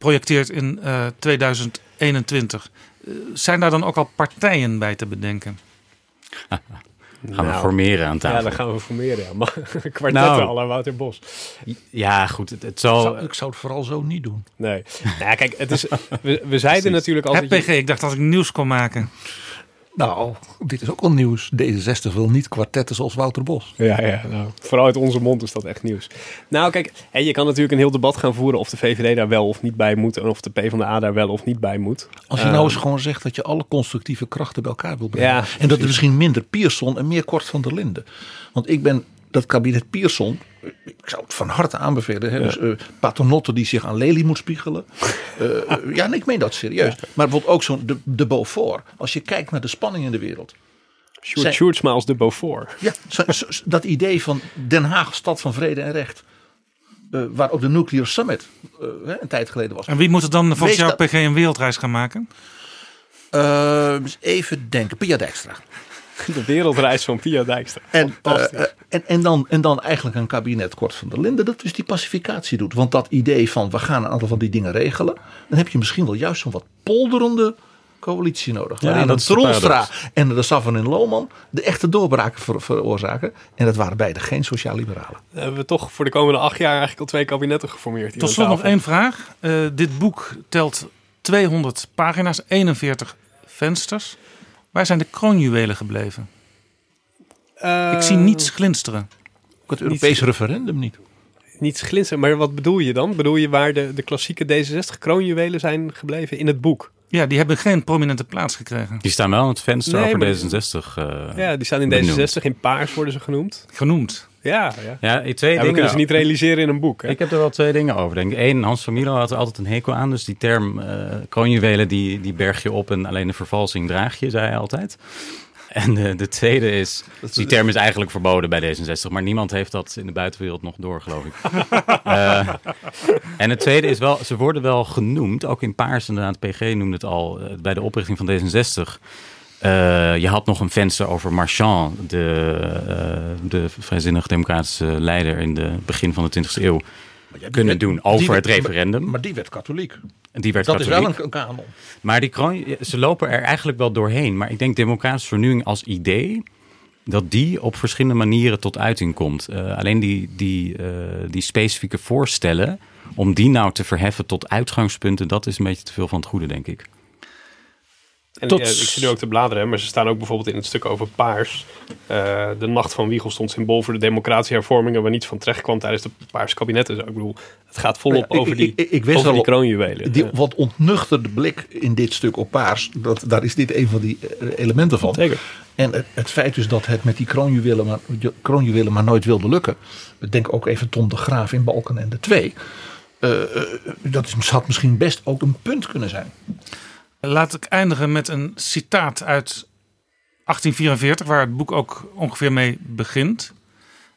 projecteert in uh, 2021, uh, zijn daar dan ook al partijen bij te bedenken? Gaan nou, we formeren aan tafel. Ja, dan gaan we formeren. Ja. Kwartetten nou, al Wouter Bos. Ja, goed. Het, het zal... ik, zou, ik zou het vooral zo niet doen. Nee. nou ja, kijk, het is, we, we zeiden natuurlijk al... PG, je... ik dacht dat ik nieuws kon maken. Nou, dit is ook al nieuws. D66 wil niet kwartetten zoals Wouter Bos. Ja, ja nou, vooral uit onze mond is dat echt nieuws. Nou, kijk, hey, je kan natuurlijk een heel debat gaan voeren of de VVD daar wel of niet bij moet. En of de PvdA daar wel of niet bij moet. Als je nou eens gewoon zegt dat je alle constructieve krachten bij elkaar wil brengen. Ja, en dat er misschien minder Pierson en meer Kort van der Linden. Want ik ben dat kabinet Pierson, ik zou het van harte aanbevelen. Hè? Ja. Dus uh, paternotte die zich aan Lely moet spiegelen. Uh, ja, nee, ik meen dat serieus. Ja. Maar bijvoorbeeld ook zo'n de, de Beaufort. Als je kijkt naar de spanning in de wereld. Sjoerd Sjoerdsma als de Beaufort. Ja, zo, zo, dat idee van Den Haag, stad van vrede en recht. Uh, waar ook de Nuclear Summit een tijd geleden was. En wie moet er dan volgens jou PG een wereldreis gaan maken? even denken, Pia Dijkstra. De wereldreis van Pia Dijkstra. En, uh, en, en, dan, en dan eigenlijk een kabinet Kort van der Linden dat dus die pacificatie doet. Want dat idee van we gaan een aantal van die dingen regelen. Dan heb je misschien wel juist zo'n wat polderende coalitie nodig. Ja, waarin dat een Troelstra en de Savan in Lohman de echte doorbraken ver, veroorzaken. En dat waren beide geen sociaal-liberalen. Dan hebben we toch voor de komende acht jaar eigenlijk al twee kabinetten geformeerd. Tot slot nog één vraag. Uh, dit boek telt 200 pagina's, 41 vensters. Waar zijn de kroonjuwelen gebleven? Ik zie niets glinsteren. Ook het Europese referendum niet. Niets glinsteren, maar wat bedoel je dan? Bedoel je waar de, de klassieke D66 kroonjuwelen zijn gebleven in het boek? Ja, die hebben geen prominente plaats gekregen. Die staan wel in het venster Nee, over maar- D66. eh, Ja, die staan in benoemd. D66, in paars worden ze genoemd. Genoemd. Ja, ja. Ja, twee we dingen. kunnen ze niet realiseren in een boek. Hè? Ik heb er wel twee dingen over. Denk. ik. Eén, Hans van Milo had er altijd een hekel aan. Dus die term eh kroonjuwelen, die, die berg je op en alleen de vervalsing draag je, zei hij altijd. En de, de tweede is, die term is eigenlijk verboden bij D66, maar niemand heeft dat in de buitenwereld nog door, geloof ik. Eh, en het tweede is wel, ze worden wel genoemd, ook in Paars inderdaad, PG noemde het al, eh, bij de oprichting van D66. Eh, je had nog een venster over Marchand, de, eh, de vrijzinnig democratische leider in het begin van de 20e eeuw, kunnen werd- doen over werd- het referendum. Maar, maar die werd katholiek. Die werd dat katholiek. is wel een, kanon. Maar die kroon, ze lopen er eigenlijk wel doorheen. Maar ik denk democratische vernieuwing als idee, dat die op verschillende manieren tot uiting komt. Eh, alleen die, die, die specifieke voorstellen, om die nou te verheffen tot uitgangspunten, dat is een beetje te veel van het goede, denk ik. En Tot- ja, ik zit nu ook te bladeren, maar ze staan ook bijvoorbeeld in het stuk over paars. Eh, de nacht van Wiegel stond symbool voor de democratische hervormingen, waar niets van terecht kwam tijdens de paarse kabinetten. Dus ik bedoel, het gaat volop over die, ik- ik wist over die kroonjuwelen. Die wat ontnuchterde blik in dit stuk op paars, dat, daar is dit een van die eh, elementen van. Zeker. En het, het feit dus dat het met die kroonjuwelen maar, kroonjuwelen maar nooit wilde lukken. Denk ook even Tom de Graaf in Balken en de Twee. Eh, eh, dat is, had misschien best ook een punt kunnen zijn. Laat ik eindigen met een citaat uit 1844, waar het boek ook ongeveer mee begint.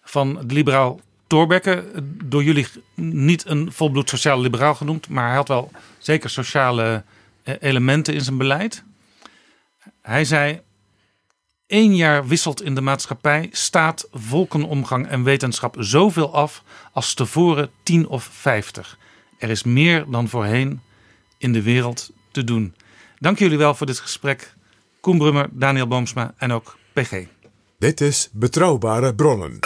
Van de liberaal Thorbecke. Door jullie niet een volbloed sociaal liberaal genoemd, maar hij had wel zeker sociale eh, elementen in zijn beleid. Hij zei: Eén jaar wisselt in de maatschappij staat, volkenomgang en wetenschap zoveel af als tevoren tien of vijftig. Er is meer dan voorheen in de wereld te doen. Dank jullie wel voor dit gesprek. Koen Brummer, Daniel Boomsma en ook PG. Dit is Betrouwbare Bronnen.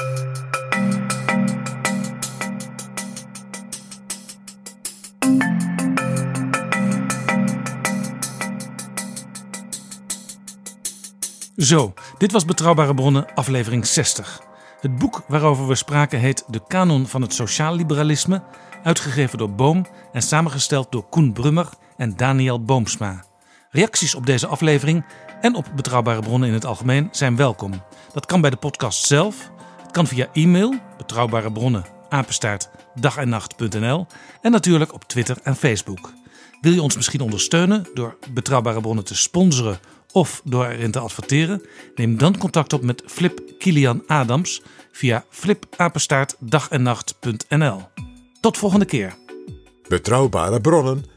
Zo, dit was Betrouwbare Bronnen, aflevering 60. Het boek waarover we spraken heet De Kanon van het Sociaal Liberalisme, uitgegeven door Boom en samengesteld door Koen Brummer en Daniel Boomsma. Reacties op deze aflevering en op Betrouwbare Bronnen in het algemeen zijn welkom. Dat kan bij de podcast zelf, het kan via e-mail, betrouwbare bronnen, apenstaart, dag en nacht.nl en natuurlijk op Twitter en Facebook. Wil je ons misschien ondersteunen door Betrouwbare Bronnen te sponsoren of door erin te adverteren? Neem dan contact op met Flip Kilian Adams via flipapenstaartdagennacht.nl. Tot volgende keer. Betrouwbare Bronnen